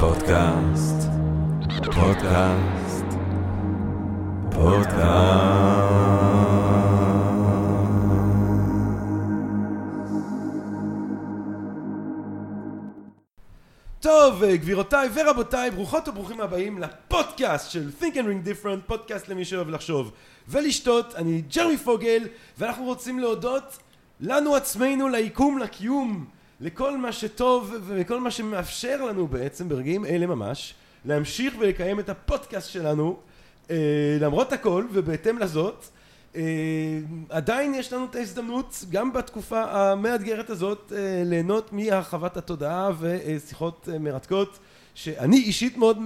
פודקאסט, פודקאסט, פודקאסט. טוב, גבירותיי ורבותיי, ברוכות וברוכים הבאים לפודקאסט של Think and Ring Different, פודקאסט למי שאוהב לחשוב ולשתות. אני ג'רמי פוגל, ואנחנו רוצים להודות לנו עצמנו, ליקום, לקיום, לכל מה שטוב וכל מה שמאפשר לנו בעצם ברגעים אלה ממש להמשיך ולקיים את הפודקאסט שלנו אה, למרות הכל ובהתאם לזאת אה, עדיין יש לנו את ההזדמנות גם בתקופה המאתגרת הזאת אה, ליהנות מהרחבת התודעה ושיחות מרתקות שאני אישית מאוד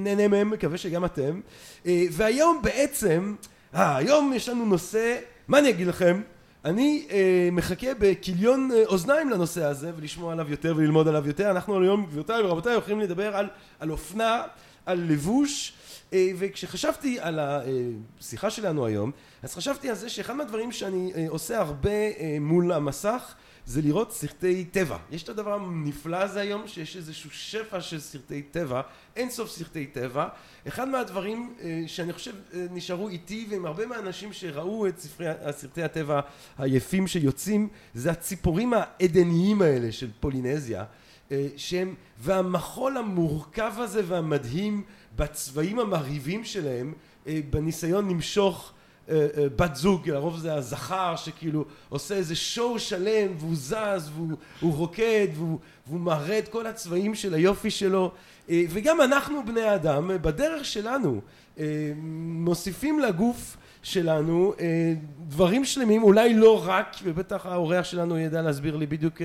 נהנה מהם, מקווה שגם אתם והיום בעצם, היום יש לנו נושא, מה אני אגיד לכם? אני אה, מחכה בכיליון אה, אוזניים לנושא הזה ולשמוע עליו יותר וללמוד עליו יותר. אנחנו היום גבירותיי ורבותיי הולכים לדבר על, על אופנה, על לבוש אה, וכשחשבתי על השיחה שלנו היום אז חשבתי על זה שאחד מהדברים שאני אה, עושה הרבה אה, מול המסך זה לראות סרטי טבע. יש את הדבר הנפלא הזה היום שיש איזשהו שפע של סרטי טבע, אין סוף סרטי טבע. אחד מהדברים אה, שאני חושב אה, נשארו איתי ועם הרבה מהאנשים שראו את ספרי, סרטי הטבע היפים שיוצאים זה הציפורים העדניים האלה של פולינזיה אה, שהם והמחול המורכב הזה והמדהים בצבעים המרהיבים שלהם בניסיון למשוך בת זוג, לרוב זה הזכר שכאילו עושה איזה שואו שלם והוא זז והוא רוקד והוא, והוא מראה את כל הצבעים של היופי שלו. אה, וגם אנחנו בני האדם בדרך שלנו מוסיפים לגוף שלנו דברים שלמים אולי לא רק ובטח האורח שלנו ידע להסביר לי בדיוק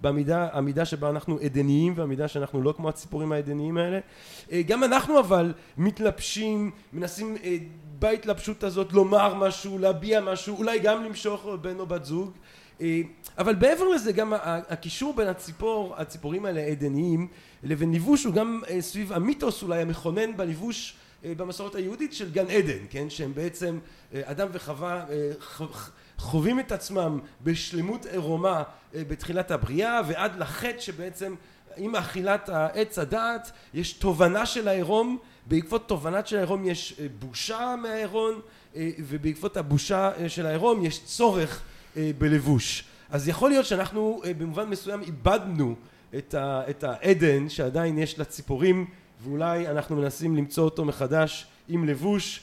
במידה המידה שבה אנחנו עדניים והמידה שאנחנו לא כמו הציפורים העדניים האלה. גם אנחנו אבל מתלבשים מנסים בהתלבשות הזאת לומר משהו, להביע משהו, אולי גם למשוך בן או בת זוג אה, אבל מעבר לזה גם הקישור בין הציפור, הציפורים האלה העדניים לבין לבוש הוא גם אה, סביב המיתוס אולי המכונן בלבוש אה, במסורת היהודית של גן עדן, כן? שהם בעצם אדם וחווה חווים את עצמם בשלמות עירומה בתחילת הבריאה ועד לחטא שבעצם עם אכילת העץ הדעת יש תובנה של העירום בעקבות תובנת של העירום יש אה, בושה מהעירום אה, ובעקבות הבושה אה, של העירום יש צורך בלבוש. אז יכול להיות שאנחנו במובן מסוים איבדנו את, ה, את העדן שעדיין יש לציפורים ואולי אנחנו מנסים למצוא אותו מחדש עם לבוש.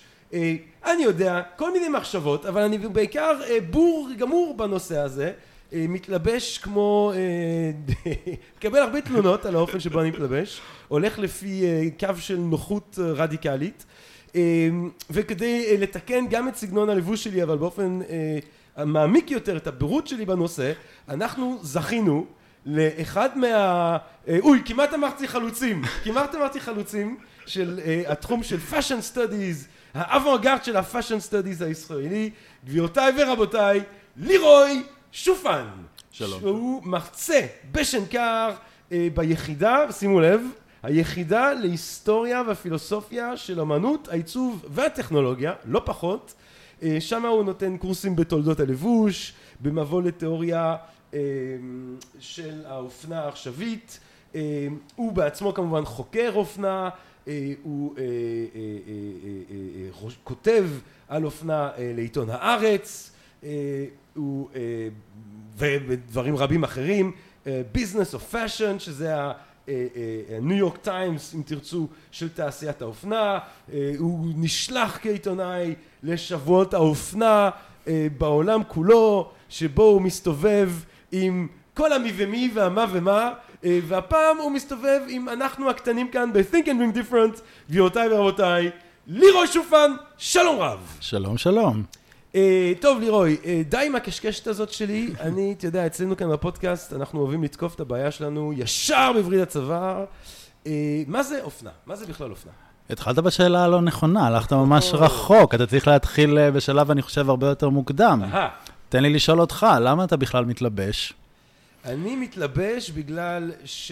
אני יודע כל מיני מחשבות אבל אני בעיקר בור גמור בנושא הזה מתלבש כמו, אה, מקבל הרבה תלונות על האופן שבו אני מתלבש, הולך לפי אה, קו של נוחות רדיקלית. וכדי לתקן גם את סגנון הלבוש שלי אבל באופן מעמיק יותר את הבירות שלי בנושא אנחנו זכינו לאחד מה... אוי כמעט אמרתי חלוצים. כמעט אמרתי חלוצים של התחום של fashion studies האבו-אגרד של ה-fashion studies הישראלי. גבירותיי ורבותיי לירוי שופן. שלום. שהוא מרצה בשנקר אה, ביחידה, שימו לב, היחידה להיסטוריה והפילוסופיה של אמנות, העיצוב והטכנולוגיה, לא פחות. אה, שם הוא נותן קורסים בתולדות הלבוש, במבוא לתיאוריה אה, של האופנה העכשווית. אה, הוא בעצמו כמובן חוקר אופנה, אה, הוא אה, אה, כותב על אופנה לעיתון הארץ. אה, הוא ודברים רבים אחרים Business of Fashion שזה הניו יורק טיימס אם תרצו של תעשיית האופנה. הוא נשלח כעיתונאי לשבועות האופנה בעולם כולו שבו הוא מסתובב עם כל המי ומי והמה ומה והפעם הוא מסתובב עם אנחנו הקטנים כאן ב-think and drink different גבירותיי ורבותיי לירוי שופן שלום רב. שלום שלום. אה, טוב לירוי, אה, די עם הקשקשת הזאת שלי, אני, אתה יודע, אצלנו כאן בפודקאסט, אנחנו אוהבים לתקוף את הבעיה שלנו ישר בברית הצוואר. אה, מה זה אופנה? מה זה בכלל אופנה? התחלת בשאלה הלא נכונה, הלכת ממש רחוק, אתה צריך להתחיל בשלב, אני חושב, הרבה יותר מוקדם. תן לי לשאול אותך, למה אתה בכלל מתלבש? אני מתלבש בגלל ש...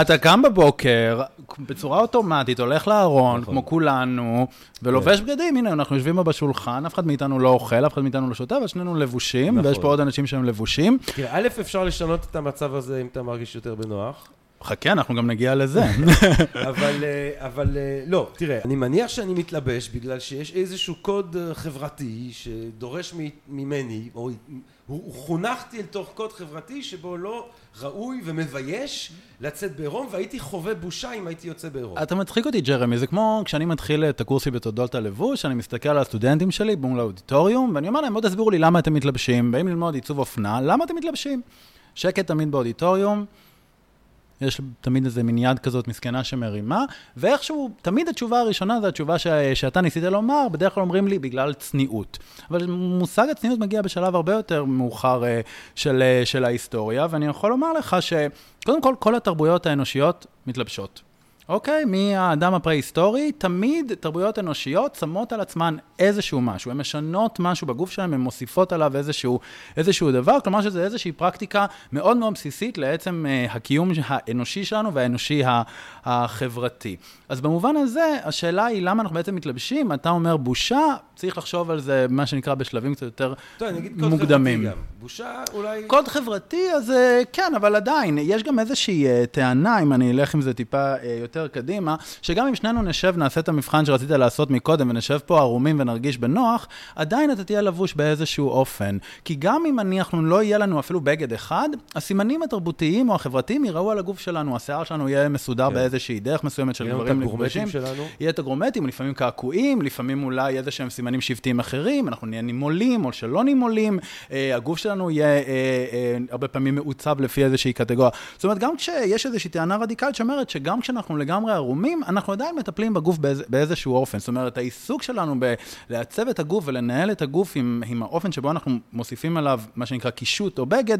אתה קם בבוקר, בצורה אוטומטית, הולך לארון, נכון. כמו כולנו, ולובש כן. בגדים, הנה, אנחנו יושבים פה בשולחן, אף אחד מאיתנו לא אוכל, אף אחד מאיתנו לא שותה, אבל שנינו לבושים, נכון. ויש פה עוד אנשים שהם לבושים. תראה, א', אפשר לשנות את המצב הזה אם אתה מרגיש יותר בנוח. חכה, אנחנו גם נגיע לזה. אבל, אה, אבל אה, לא, תראה, אני מניח שאני מתלבש בגלל שיש איזשהו קוד אה, חברתי שדורש ממני, או חונכתי אל תוך קוד חברתי שבו לא ראוי ומבייש לצאת בעירום, והייתי חווה בושה אם הייתי יוצא בעירום. אתה מצחיק אותי, ג'רמי, זה כמו כשאני מתחיל את הקורס שלי בתולדות הלבוש, אני מסתכל על הסטודנטים שלי מול האודיטוריום, ואני אומר להם, בואו תסבירו לי למה אתם מתלבשים, באים ללמוד עיצוב אופנה, למה אתם מתלבשים? שקט תמיד באודיטוריום, יש תמיד איזה מין יד כזאת מסכנה שמרימה, ואיכשהו, תמיד התשובה הראשונה זו התשובה ש, שאתה ניסית לומר, בדרך כלל אומרים לי בגלל צניעות. אבל מושג הצניעות מגיע בשלב הרבה יותר מאוחר uh, של, uh, של ההיסטוריה, ואני יכול לומר לך שקודם כל, כל התרבויות האנושיות מתלבשות. אוקיי? מהאדם הפרה-היסטורי, תמיד תרבויות אנושיות שמות על עצמן איזשהו משהו. הן משנות משהו בגוף שלהן, הן מוסיפות עליו איזשהו, איזשהו דבר, כלומר שזה איזושהי פרקטיקה מאוד מאוד בסיסית לעצם uh, הקיום האנושי שלנו והאנושי החברתי. אז במובן הזה, השאלה היא למה אנחנו בעצם מתלבשים, אתה אומר בושה, צריך לחשוב על זה, מה שנקרא, בשלבים קצת יותר טוב, אני אגיד קוד חברתי גם. בושה אולי... קוד חברתי, אז אה, כן, אבל עדיין, יש גם איזושהי uh, טענה, אם אני אלך עם זה טיפה uh, יותר קדימה, שגם אם שנינו נשב, נעשה את המבחן שרצית לעשות מקודם, ונשב פה ערומים ונרגיש בנוח, עדיין אתה תהיה לבוש באיזשהו אופן. כי גם אם אנחנו לא יהיה לנו אפילו בגד אחד, הסימנים התרבותיים או החברתיים יראו על הגוף שלנו, השיער שלנו יהיה מסודר כן. באיזושהי דרך מסוימת של גברים לגברים. יהיה את הגרומטים, לפעמים קעקועים, לפעמים אולי איזה שהם סימנים שבטיים אחרים, אנחנו נהיה נימולים או שלא נימולים, אה, הגוף שלנו יהיה אה, אה, הרבה פעמים מעוצב לפי איזושהי קטגוריה. זאת אומרת, גם כשיש איזושהי טענה רדיקלית שאומרת שגם כשאנחנו לגמרי ערומים, אנחנו עדיין מטפלים בגוף באיז, באיזשהו אופן. זאת אומרת, העיסוק שלנו בלעצב את הגוף ולנהל את הגוף עם, עם האופן שבו אנחנו מוסיפים עליו מה שנקרא קישוט או בגד,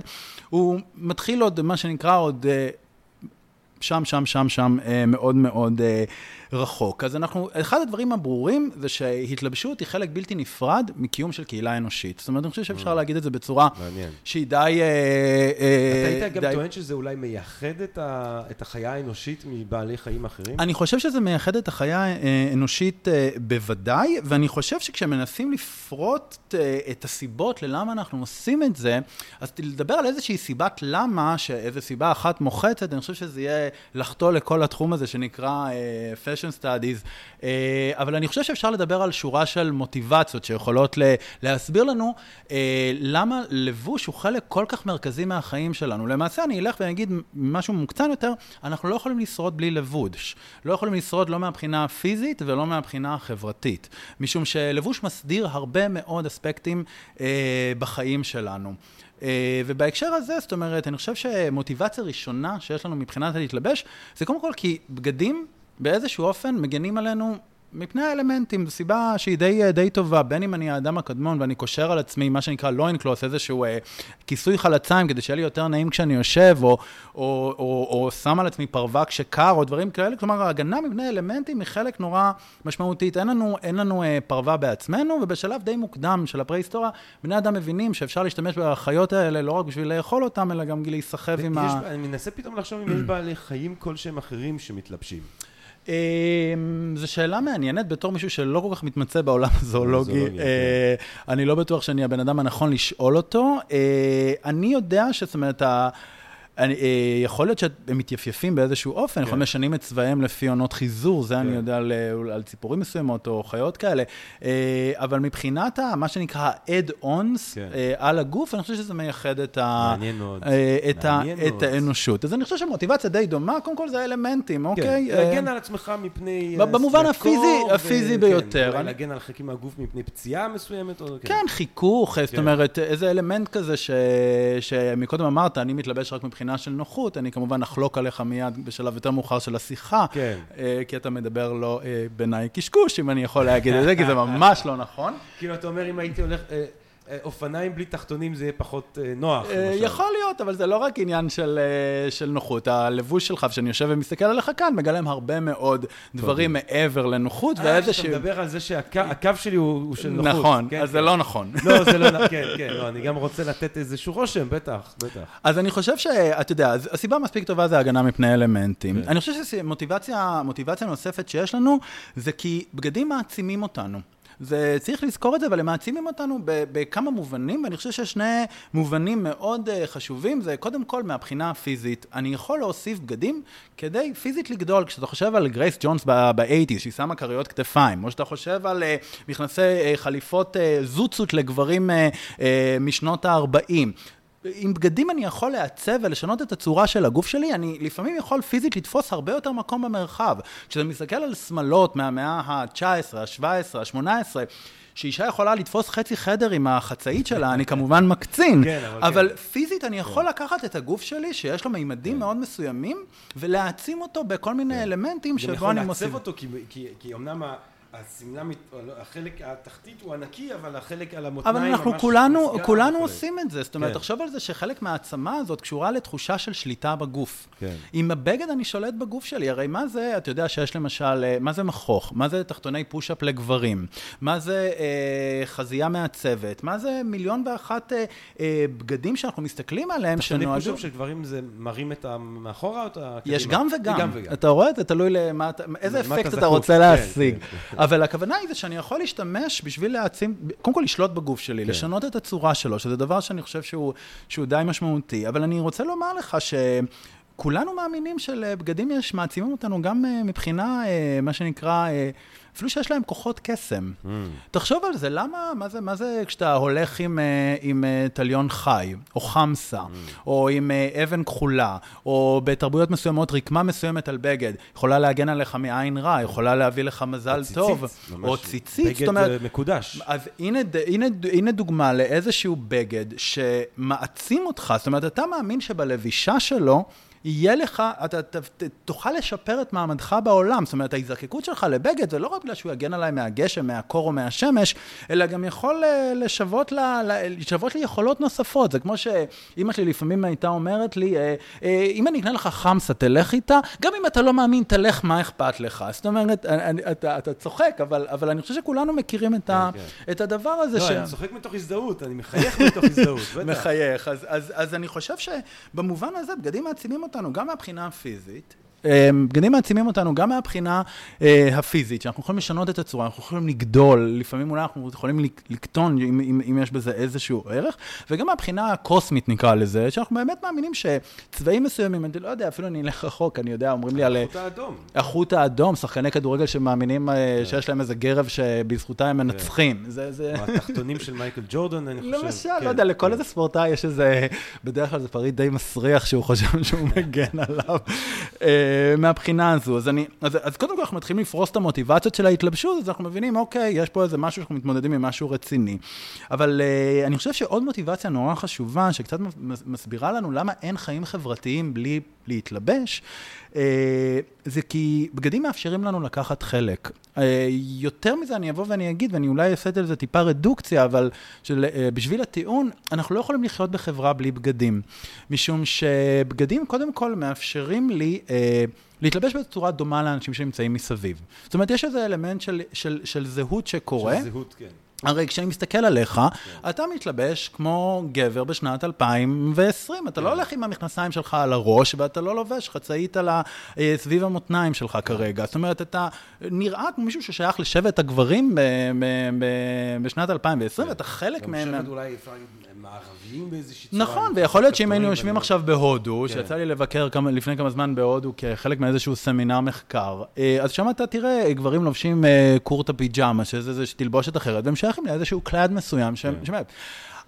הוא מתחיל עוד, מה שנקרא עוד... שם, שם, שם, שם מאוד מאוד רחוק. אז אנחנו, אחד הדברים הברורים זה שהתלבשות היא חלק בלתי נפרד מקיום של קהילה אנושית. זאת אומרת, אני חושב שאפשר mm. להגיד את זה בצורה שהיא די... אה, אתה היית גם טוען שזה אולי מייחד את החיה האנושית מבעלי חיים אחרים? אני חושב שזה מייחד את החיה האנושית בוודאי, ואני חושב שכשמנסים לפרוט את הסיבות ללמה אנחנו עושים את זה, אז לדבר על איזושהי סיבת למה, שאיזו סיבה אחת מוחצת, אני חושב שזה יהיה לחטוא לכל התחום הזה שנקרא uh, fashion studies, uh, אבל אני חושב שאפשר לדבר על שורה של מוטיבציות שיכולות להסביר לנו uh, למה לבוש הוא חלק כל כך מרכזי מהחיים שלנו. למעשה אני אלך ואני אגיד משהו מוקצן יותר, אנחנו לא יכולים לשרוד בלי לבוש. לא יכולים לשרוד לא מהבחינה הפיזית ולא מהבחינה החברתית, משום שלבוש מסדיר הרבה מאוד אספקטים uh, בחיים שלנו. אה, ובהקשר הזה, זאת אומרת, אני חושב שמוטיבציה ראשונה שיש לנו מבחינת להתלבש, זה קודם כל כי בגדים באיזשהו אופן מגנים עלינו מפני האלמנטים, זו סיבה שהיא די, די טובה, בין אם אני האדם הקדמון ואני קושר על עצמי מה שנקרא לוין קלוס, איזשהו אה, כיסוי חלציים כדי שיהיה לי יותר נעים כשאני יושב, או, או, או, או שם על עצמי פרווק שקר, או דברים כאלה, כלומר ההגנה מפני אלמנטים היא חלק נורא משמעותית. אין לנו, אין לנו אה, פרווה בעצמנו, ובשלב די מוקדם של הפרה-היסטוריה, בני אדם מבינים שאפשר להשתמש בחיות האלה לא רק בשביל לאכול אותם, אלא גם להיסחב עם ה... אני מנסה פתאום לחשוב אם יש בעלי חיים כלשהם אחרים שמתלבשים. אמ, זו שאלה מעניינת בתור מישהו שלא כל כך מתמצא בעולם הזואולוגי. כן. אה, אני לא בטוח שאני הבן אדם הנכון לשאול אותו. אה, אני יודע שזאת אומרת, אני, אה, יכול להיות שהם מתייפייפים באיזשהו אופן, כן. יכולים לשנים את צבעיהם לפי עונות חיזור, זה כן. אני יודע על, על ציפורים מסוימות או חיות כאלה, אה, אבל מבחינת ה, מה שנקרא ה-add-ons כן. אה, על הגוף, אני חושב שזה מייחד את, ה, את, ה, את האנושות. אז אני חושב שהמוטיבציה די דומה, קודם כל זה האלמנטים, כן. אוקיי? להגן על עצמך מפני... במובן הפיזי, הפיזי ו... ביותר. אולי להגן על חלקים מהגוף מפני פציעה מסוימת. או... כן. כן, חיכוך, זאת אומרת, איזה אלמנט כזה ש... שמקודם אמרת, אני מתלבש רק מבחינה... מבחינה של נוחות, אני כמובן אחלוק עליך מיד בשלב יותר מאוחר של השיחה, כן. אה, כי אתה מדבר לא אה, בעיניי קשקוש, אם אני יכול להגיד את זה, כי זה ממש לא נכון. כאילו, אתה אומר, אם הייתי הולך... אה, אופניים בלי תחתונים זה יהיה פחות אה, נוח. אה, יכול להיות, אבל זה לא רק עניין של, של נוחות. הלבוש שלך, כשאני יושב ומסתכל עליך כאן, מגלם הרבה מאוד דברים מעבר לנוחות, ואיזה ש... אתה מדבר על זה שהקו שלי הוא של נוחות. נכון, כן, אז כן. זה לא נכון. לא, זה לא נכון, כן, כן, לא, אני גם רוצה לתת איזשהו רושם, בטח, בטח. אז אני חושב שאתה יודע, הסיבה מספיק טובה זה הגנה מפני אלמנטים. כן. אני חושב שמוטיבציה נוספת שיש לנו, זה כי בגדים מעצימים אותנו. זה, צריך לזכור את זה, אבל הם מעצימים אותנו בכמה מובנים, ואני חושב שיש שני מובנים מאוד uh, חשובים. זה קודם כל מהבחינה הפיזית. אני יכול להוסיף בגדים כדי פיזית לגדול. כשאתה חושב על גרייס ג'ונס ב-80's, שהיא שמה כריות כתפיים, או שאתה חושב על uh, מכנסי uh, חליפות זוצות לגברים משנות ה-40. עם בגדים אני יכול לעצב ולשנות את הצורה של הגוף שלי, אני לפעמים יכול פיזית לתפוס הרבה יותר מקום במרחב. כשאתה מסתכל על שמלות מהמאה ה-19, ה-17, ה-18, שאישה יכולה לתפוס חצי חדר עם החצאית שלה, אני כמובן מקצין. כן, אבל אבל כן. פיזית אני יכול לקחת את הגוף שלי, שיש לו מימדים מאוד מסוימים, ולהעצים אותו בכל מיני אלמנטים גם שבו יכול אני לעצב מוסיף. אותו, כי, כי, כי אמנם השמלה, החלק התחתית הוא ענקי, אבל החלק על המותניים אבל ממש אנחנו כולנו, כולנו. עושים את זה. זאת אומרת, כן. תחשוב על זה שחלק מהעצמה הזאת קשורה לתחושה של שליטה בגוף. כן. עם הבגד אני שולט בגוף שלי, הרי מה זה, אתה יודע שיש למשל, אה, מה זה מכוך? מה זה תחתוני פוש-אפ לגברים? מה זה אה, חזייה מעצבת? מה זה מיליון ואחת אה, אה, בגדים שאנחנו מסתכלים עליהם, תחתוני שנועדו... פושאפ של גברים זה מרים את המאחורה או את הקדימה? יש גם וגם. גם וגם. אתה רואה? זה תלוי למה אתה, איזה למה אפקט אתה. רוצה כן, להשיג. אבל הכוונה היא זה שאני יכול להשתמש בשביל להעצים, קודם כל לשלוט בגוף שלי, כן. לשנות את הצורה שלו, שזה דבר שאני חושב שהוא, שהוא די משמעותי. אבל אני רוצה לומר לך ש... כולנו מאמינים שלבגדים יש, מעצימים אותנו גם אה, מבחינה, אה, מה שנקרא, אה, אפילו שיש להם כוחות קסם. Mm. תחשוב על זה, למה, מה זה, מה זה כשאתה הולך עם, אה, עם אה, תליון חי, או חמסה, Mm. או עם אה, אבן כחולה, או בתרבויות מסוימות רקמה מסוימת על בגד, יכולה להגן עליך מעין רע, יכולה להביא לך מזל ציצית, טוב, ממש או ציצית, בגד זאת אומרת, אה, מקודש. אז הנה, הנה, הנה דוגמה לאיזשהו בגד שמעצים אותך, זאת אומרת, אתה מאמין שבלבישה שלו יהיה לך, אתה ת, ת, תוכל לשפר את מעמדך בעולם. זאת אומרת, ההזדקקות שלך לבגד זה לא רק בגלל שהוא יגן עליי מהגשם, מהקור או מהשמש, אלא גם יכול אה, לשוות, לה, לה, לשוות לי יכולות נוספות. זה כמו שאימא שלי לפעמים הייתה אומרת לי, אה, אה, אם אני אקנה לך חמסה, תלך איתה, גם אם אתה לא מאמין, תלך, מה אכפת לך? זאת אומרת, אני, אתה, אתה צוחק, אבל, אבל אני חושב שכולנו מכירים את, ה, כן. את הדבר הזה. לא, ש... אני צוחק מתוך הזדהות, אני מחייך מתוך הזדהות, בטח. מחייך. אז, אז, אז אני חושב שבמובן הזה בגדים מעצימים אותנו גם מהבחינה הפיזית. בגדים מעצימים אותנו גם מהבחינה אה, הפיזית, שאנחנו יכולים לשנות את הצורה, אנחנו יכולים לגדול, לפעמים אולי אנחנו יכולים לק- לקטון אם, אם, אם יש בזה איזשהו ערך, וגם מהבחינה הקוסמית נקרא לזה, שאנחנו באמת מאמינים שצבעים מסוימים, אני לא יודע, אפילו אני אלך רחוק, אני יודע, אומרים לי על... החוט האדום. החוט האדום, שחקני כדורגל שמאמינים אה, שיש להם איזה גרב שבזכותה הם מנצחים. זה, זה... או התחתונים של מייקל ג'ורדן, אני חושב. למשל, כן, לא יודע, לכל כן. איזה ספורטאי יש איזה, בדרך כלל זה פריט די מסריח שהוא חושב שהוא מגן עליו אה, מהבחינה הזו. אז, אני, אז, אז קודם כל אנחנו מתחילים לפרוס את המוטיבציות של ההתלבשות, אז אנחנו מבינים, אוקיי, יש פה איזה משהו שאנחנו מתמודדים עם משהו רציני. אבל אה, אני חושב שעוד מוטיבציה נורא חשובה, שקצת מס- מסבירה לנו למה אין חיים חברתיים בלי להתלבש, אה, זה כי בגדים מאפשרים לנו לקחת חלק. אה, יותר מזה אני אבוא ואני אגיד, ואני אולי אעשה את זה טיפה רדוקציה, אבל של, אה, בשביל הטיעון, אנחנו לא יכולים לחיות בחברה בלי בגדים. משום שבגדים קודם כל מאפשרים לי... אה, להתלבש בצורה דומה לאנשים שנמצאים מסביב. זאת אומרת, יש איזה אלמנט של, של, של זהות שקורה. של זהות, כן. הרי כשאני מסתכל עליך, אתה מתלבש כמו גבר בשנת 2020. אתה לא הולך עם המכנסיים שלך על הראש, ואתה לא לובש חצאית על ה... אה, סביב המותניים שלך כרגע. זאת אומרת, אתה נראה כמו מישהו ששייך לשבט הגברים בשנת 2020, ואתה חלק גם מהם... שבט אולי אפשר להגיד, מערביים באיזושהי צורה. נכון, ויכול להיות שאם היינו יושבים עכשיו בהודו, כן. שיצא לי לבקר כמה, לפני כמה זמן בהודו כחלק מאיזשהו סמינר מחקר, אה, אז שם אתה תראה גברים לובשים אה, קורטה פיג'מה, שזה איזו תלבושת אחרת, והם שייכים לאיזשהו קלאד מסוים שהם... כן.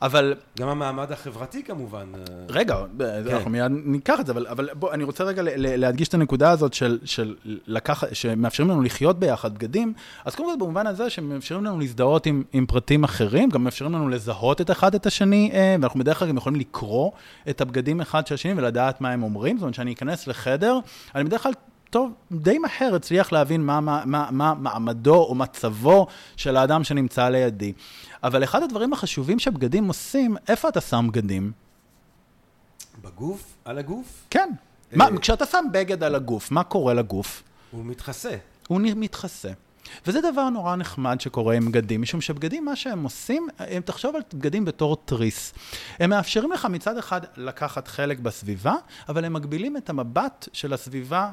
אבל גם המעמד החברתי כמובן. אה, רגע, כן. אנחנו מיד ניקח את זה, אבל, אבל בוא, אני רוצה רגע להדגיש את הנקודה הזאת של, של לקח, שמאפשרים לנו לחיות ביחד בגדים, אז קודם כל במובן הזה שמאפשרים לנו להזדהות עם, עם פרטים אחרים, גם מאפשרים לנו לזהות את אחד את השני, אה, ואנחנו בדרך כלל גם יכולים לקרוא את הבגדים אחד של השני ולדעת מה הם אומרים, זאת אומרת שאני אכנס לחדר, אני בדרך כלל... טוב, די מהר הצליח להבין מה, מה, מה, מה מעמדו או מצבו של האדם שנמצא לידי. אבל אחד הדברים החשובים שבגדים עושים, איפה אתה שם בגדים? בגוף, על הגוף, כן. אה, מה, כשאתה שם בגד על הגוף, מה קורה לגוף? הוא מתחסה. הוא מתחסה. וזה דבר נורא נחמד שקורה עם בגדים, משום שבגדים, מה שהם עושים, הם תחשוב על בגדים בתור תריס. הם מאפשרים לך מצד אחד לקחת חלק בסביבה, אבל הם מגבילים את המבט של הסביבה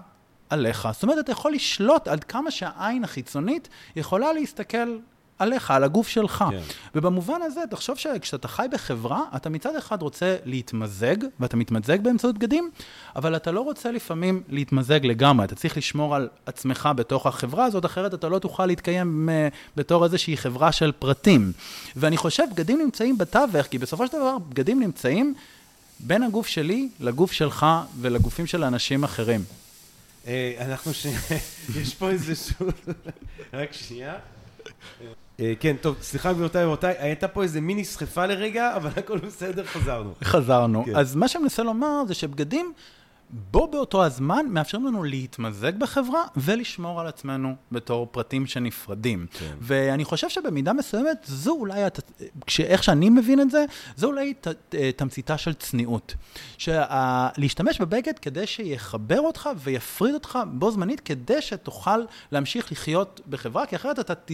עליך. זאת אומרת, אתה יכול לשלוט עד כמה שהעין החיצונית יכולה להסתכל עליך, על הגוף שלך. כן. ובמובן הזה, תחשוב שכשאתה חי בחברה, אתה מצד אחד רוצה להתמזג, ואתה מתמזג באמצעות בגדים, אבל אתה לא רוצה לפעמים להתמזג לגמרי. אתה צריך לשמור על עצמך בתוך החברה הזאת, אחרת אתה לא תוכל להתקיים אה, בתור איזושהי חברה של פרטים. ואני חושב, בגדים נמצאים בתווך, כי בסופו של דבר, בגדים נמצאים בין הגוף שלי לגוף שלך ולגופים של אנשים אחרים. אה, אנחנו ש... יש פה איזשהו... רק שנייה. אה, כן, טוב, סליחה גבירותיי ורבותיי, הייתה פה איזה מיני סחפה לרגע, אבל הכל בסדר, חזרנו. חזרנו. כן. אז מה שאני מנסה לומר זה שבגדים, בו באותו הזמן מאפשרים לנו להתמזג בחברה ולשמור על עצמנו בתור פרטים שנפרדים. כן. ואני חושב שבמידה מסוימת, זו אולי, הת... כשאיך שאני מבין את זה, זו אולי ת... תמציתה של צניעות. שלהשתמש בבגד כדי שיחבר אותך ויפריד אותך בו זמנית, כדי שתוכל להמשיך לחיות בחברה, כי אחרת אתה ת...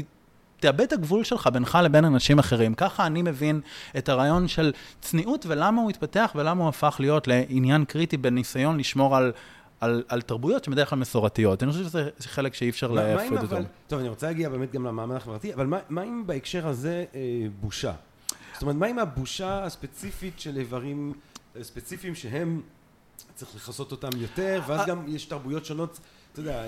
תאבד את הגבול שלך בינך לבין אנשים אחרים. ככה אני מבין את הרעיון של צניעות ולמה הוא התפתח ולמה הוא הפך להיות לעניין קריטי בניסיון לשמור על, על, על תרבויות שהן בדרך כלל מסורתיות. אני חושב שזה חלק שאי אפשר להפריד אותו. טוב, אני רוצה להגיע באמת גם למעמד החברתי, אבל מה- מה אם בהקשר הזה אה, בושה? זאת אומרת, מה עם הבושה הספציפית של איברים אה, ספציפיים שהם, צריך לכסות אותם יותר, ואז אה. גם יש תרבויות שונות, אתה יודע,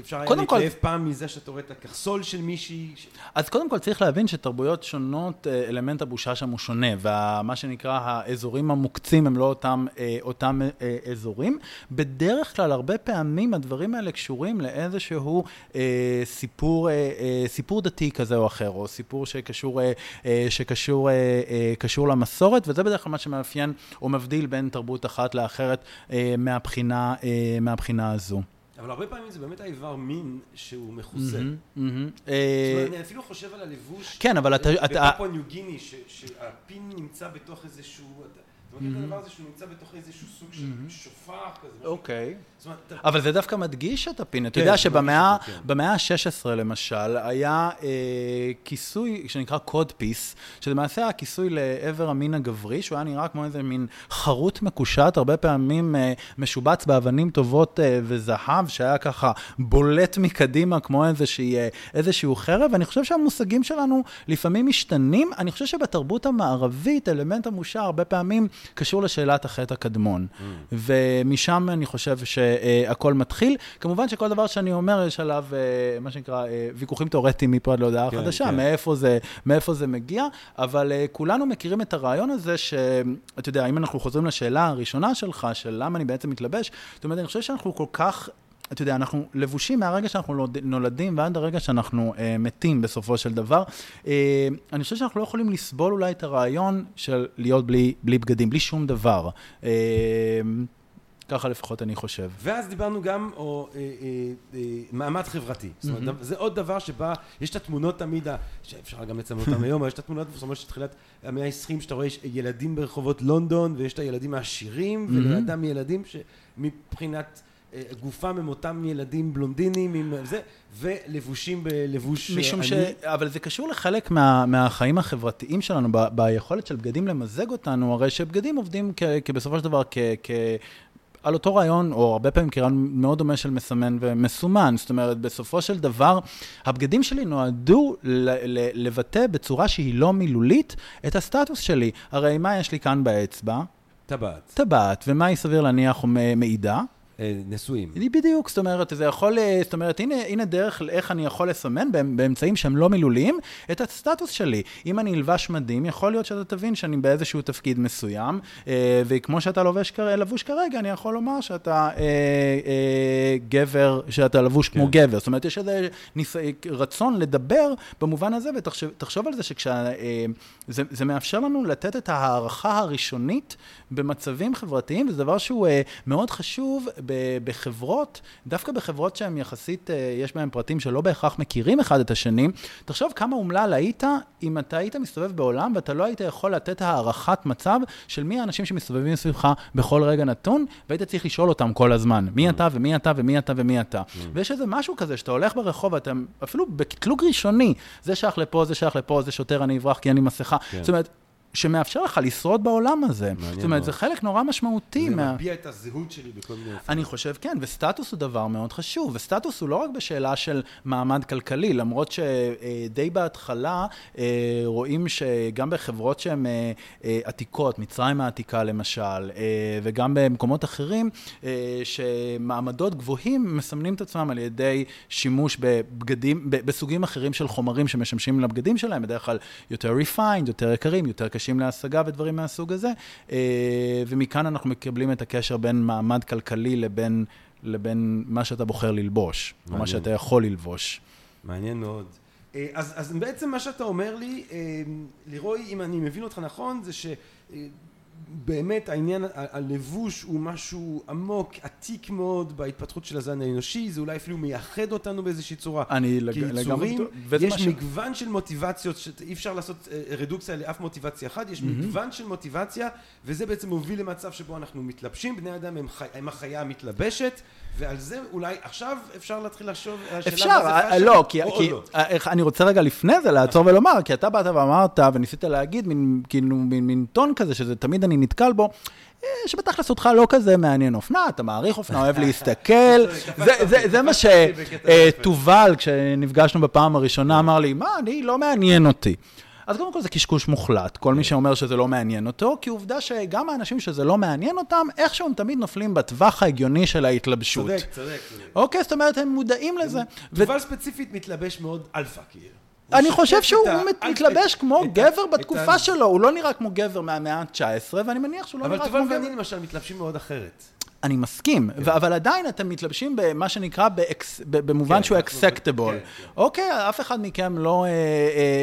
אפשר היה קודם כל- להתלהב פעם מזה שאתה רואה את הקרסול של מישהי, ש- אז קודם כל צריך להבין שתרבויות שונות, אה, אלמנט הבושה שם הוא שונה, ומה שנקרא האזורים המוקצים הם לא אותם, אה, אותם אה, אזורים. בדרך כלל, הרבה פעמים הדברים האלה קשורים לאיזשהו אה, סיפור, אה, אה, סיפור דתי כזה או אחר, או סיפור שקשור, אה, אה, שקשור אה, אה, קשור למסורת, וזה בדרך כלל מה שמאפיין או מבדיל בין תרבות אחת לאחרת אה, מהבחינה, אה, מהבחינה הזו. אבל הרבה פעמים זה באמת האיבר מין שהוא מכוסה. אה, אני אפילו חושב על הלבוש. כן, אבל אתה- בפפואה ניו גיני, שהפין נמצא בתוך איזשהו... את הדבר הזה שהוא נמצא בתוך איזשהו סוג של שופר כזה? אוקיי. אבל זה דווקא מדגיש את הפין. אתה כן, יודע שבמאה מדגיש אותו, כן. במאה ה-16 למשל, היה אה, כיסוי שנקרא קוד פיס, שלמעשה היה כיסוי לעבר המין הגברי, שהוא היה נראה כמו איזה מין חרוט מקושט, הרבה פעמים אה, משובץ באבנים טובות אה, וזהב, שהיה ככה בולט מקדימה כמו איזשהו חרב. ואני חושב שהמושגים שלנו לפעמים משתנים. אני חושב שבתרבות המערבית, אלמנט המושה הרבה פעמים קשור לשאלת החטא הקדמון. Mm. ומשם אני חושב שהכל מתחיל. כמובן שכל דבר שאני אומר, יש עליו, אה, מה שנקרא, אה, ויכוחים תיאורטיים מפה עד להודעה כן, חדשה, כן. מאיפה זה, מאיפה זה מגיע, אבל אה, כולנו מכירים את הרעיון הזה, שאתה יודע, אם אנחנו חוזרים לשאלה הראשונה שלך, של למה אני בעצם מתלבש, זאת אומרת, אני חושב שאנחנו כל כך... אתה יודע, אנחנו לבושים מהרגע שאנחנו נולד- נולדים ועד הרגע שאנחנו אה, מתים בסופו של דבר. אה, אני חושב שאנחנו לא יכולים לסבול אולי את הרעיון של להיות בלי, בלי בגדים, בלי שום דבר. אה, ככה לפחות אני חושב. ואז דיברנו גם או אה, אה, אה, מעמד חברתי. זאת אומרת. זה עוד דבר שבה, יש את התמונות תמיד, שאפשר גם לצלם אותן היום, אבל יש את התמונות מפורסמות של תחילת המאה ה-20, שאתה רואה ילדים ברחובות לונדון, ויש את הילדים העשירים, מהמם. ולידם ילדים שמבחינת גופם הם אותם ילדים בלונדינים עם זה, ולבושים בלבוש אה, משום ש... עני. אבל זה קשור לחלק מה, מהחיים החברתיים שלנו, ב, ביכולת של בגדים למזג אותנו, הרי שבגדים עובדים כ, כבסופו של דבר כ... כ על אותו רעיון, או הרבה פעמים כרעיון מאוד דומה של מסמן ומסומן. זאת אומרת, בסופו של דבר, הבגדים שלי נועדו לבטא בצורה שהיא לא מילולית את הסטטוס שלי. הרי מה יש לי כאן באצבע? טבעת, טבעת, ומה היא סביר להניח או מעידה? אה, נשואים. בדיוק, זאת אומרת, זה יכול, אה, זאת אומרת, הנה, הנה דרך איך אני יכול לסמן באמ- באמצעים שהם לא מילוליים את הסטטוס שלי. אם אני אלבש מדים, יכול להיות שאתה תבין שאני באיזשהו תפקיד מסוים, אה, וכמו שאתה לובש, לבוש כרגע, אני יכול לומר שאתה אה, אה, גבר, שאתה לבוש כמו כן. גבר. זאת אומרת, יש איזה ניס... רצון לדבר במובן הזה, ותחשוב תחשוב על זה שכשה... אה, זה, זה מאפשר לנו לתת את ההערכה הראשונית במצבים חברתיים, וזה דבר שהוא אה, מאוד חשוב ב- בחברות, דווקא בחברות שהן יחסית, אה, יש בהן פרטים שלא בהכרח מכירים אחד את השני. תחשוב כמה אומלל היית אם אתה היית מסתובב בעולם ואתה לא היית יכול לתת הערכת מצב של מי האנשים שמסתובבים סביבך בכל רגע נתון, והיית צריך לשאול אותם כל הזמן, מי אתה ומי אתה ומי אתה ומי אתה. ויש איזה משהו כזה שאתה הולך ברחוב ואתה אפילו בקטלוג ראשוני, זה שייך לפה, זה שייך לפה, זה שוטר, אני אברח כי אני מסכה. כן. זאת אומרת, שמאפשר לך לשרוד בעולם הזה. מעניין זאת אומרת, מאוד. זה חלק נורא משמעותי. זה מה- מביע את הזהות שלי בכל מיני אופנים. אני חושב, כן, וסטטוס הוא דבר מאוד חשוב, וסטטוס הוא לא רק בשאלה של מעמד כלכלי, למרות שדי בהתחלה אה, רואים שגם בחברות שהן אה, אה, עתיקות, מצרים העתיקה למשל, אה, וגם במקומות אחרים, אה, שמעמדות גבוהים מסמנים את עצמם על ידי שימוש בבגדים, בסוגים אחרים של חומרים שמשמשים לבגדים שלהם, בדרך כלל יותר refined, יותר יקרים, יותר קשים להשגה ודברים מהסוג הזה, אה, ומכאן אנחנו מקבלים את הקשר בין מעמד כלכלי לבין, לבין מה שאתה בוחר ללבוש, או מה מעניין. שאתה יכול ללבוש. מעניין מאוד. אה, אז, אז בעצם מה שאתה אומר לי, אה, לירוי, אם אני מבין אותך נכון, זה שבאמת העניין, הלבוש הוא משהו עמוק, עתיק מאוד בהתפתחות של הזן האנושי, זה אולי אפילו מייחד אותנו באיזושהי צורה. אני לג- לגמרי... יש מגוון של מוטיבציות, שאי אפשר לעשות אה, רדוקציה לאף מוטיבציה אחת, יש מגוון של מוטיבציה, וזה בעצם מוביל למצב שבו אנחנו מתלבשים, בני אדם הם, חי, הם החיה המתלבשת, ועל זה אולי עכשיו אפשר להתחיל לחשוב על השאלה אפשר, מה זה אה, fashion, לא, כי, או כי לא. אה, אני רוצה רגע לפני זה לעצור ולומר, כי אתה באת ואמרת, וניסית להגיד, מין, כאילו, מין, מין טון כזה, שזה תמיד אני נתקל בו, אה, שבתכלס אותך לא כזה מעניין אופנה, אתה מעריך אופנה, אוהב להסתכל, זה, מה. שתובל, כשנפגשנו בפעם הראשונה, אמר לי, מה, אני, לא מעניין אותי. אז קודם כל זה קשקוש מוחלט, כל מי שאומר שזה לא מעניין אותו, כי עובדה שגם האנשים שזה לא מעניין אותם, איכשהו הם תמיד נופלים בטווח ההגיוני של ההתלבשות. צודק, צודק. אוקיי, זאת אומרת, הם מודעים לזה. תובל ספציפית מתלבש מאוד אלפא, כאילו. אני חושב שהוא מתלבש כמו גבר בתקופה שלו, הוא לא נראה כמו גבר מהמאה ה-19, ואני מניח שהוא לא אבל נראה תובל כמו גבר. ואני למשל מתלבשים מאוד אחרת. אני מסכים, ו- אבל עדיין אתם מתלבשים במה שנקרא באקס- במובן כן, שהוא acceptable. כן, כן. אוקיי, אף אחד מכם לא אה, אה,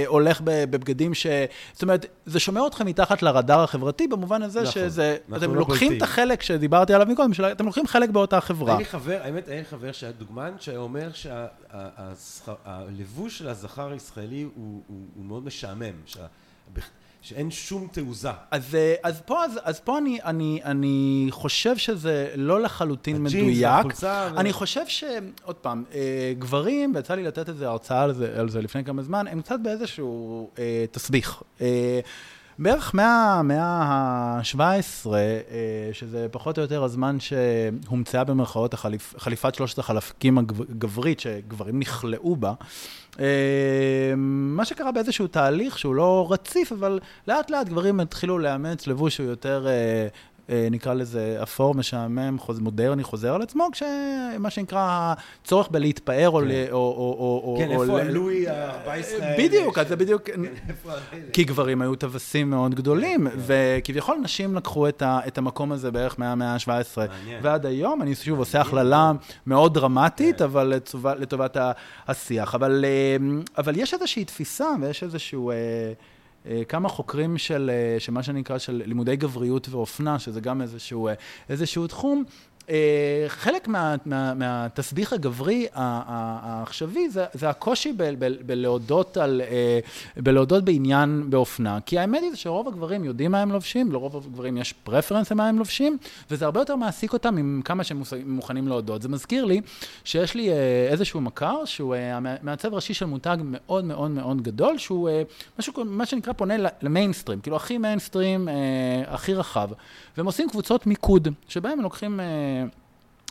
הולך בבגדים ש... זאת אומרת, זה שומר אתכם מתחת לרדאר החברתי, במובן הזה נכון, שזה... אנחנו אתם לא לוקחים בולטים. את החלק שדיברתי עליו מקודם, של- אתם לוקחים חלק באותה חברה. היה לי חבר, האמת, לי חבר שהיה דוגמן, שהיה אומר שהלבוש של הזכר הישראלי הוא הוא- הוא מאוד משעמם, שה- שאין שום תעוזה. אז, אה, אז פה, אז, אז פה אני, אני, אני חושב שזה לא לחלוטין הג'ינס מדויק. והחולצה ו- אני חושב ש... עוד פעם, אה, גברים, ויצא לי לתת איזה הרצאה על זה, על זה לפני כמה זמן, הם קצת באיזשהו אה, תסביך. אה, בערך מה- מהמאה ה-17, אה, שזה פחות או יותר הזמן שהומצאה במרכאות החליפ, חליפת שלושת החלקים הגברית, שגברים נכלאו בה, מה שקרה באיזשהו תהליך שהוא לא רציף, אבל לאט לאט גברים התחילו לאמץ לבוש שהוא יותר... אה, אה, נקרא לזה אפור, משעמם, חוז, מודרני, חוזר על עצמו, כשמה שנקרא הצורך בלהתפאר או... ל- או, או, כן, או איפה הלואי ה-14 האלה? בדיוק, אז זה בדיוק... כן? כי גברים היו טווסים מאוד גדולים, כן, וכביכול נשים לקחו את, ה, את המקום הזה בערך מהמאה ה-17. מעניין. ועד היום, אני שוב עושה הכללה מאוד דרמטית, כן. אבל לטובת, השיח. אבל, אה, אבל יש איזושהי תפיסה ויש איזשהו... אה, כמה חוקרים של, אה, של מה שנקרא של לימודי גבריות ואופנה, שזה גם איזשהו, אה, איזשהו תחום, חלק מה, מה, מהתסביך הגברי העכשווי זה, הקושי בלהודות, על, אה, בלהודות בעניין באופנה. כי האמת היא שרוב הגברים יודעים מה הם לובשים, לרוב הגברים יש פרפרנס למה הם לובשים, וזה הרבה יותר מעסיק אותם עם כמה שהם מוכנים להודות. זה מזכיר לי שיש לי אה, איזשהו מכר שהוא אה, מעצב ראשי של מותג מאוד מאוד מאוד גדול, שהוא אה, משהו, מה שנקרא פונה למיינסטרים, כאילו הכי מיינסטרים, אה, הכי רחב. והם עושים קבוצות מיקוד, שבהם הם לוקחים...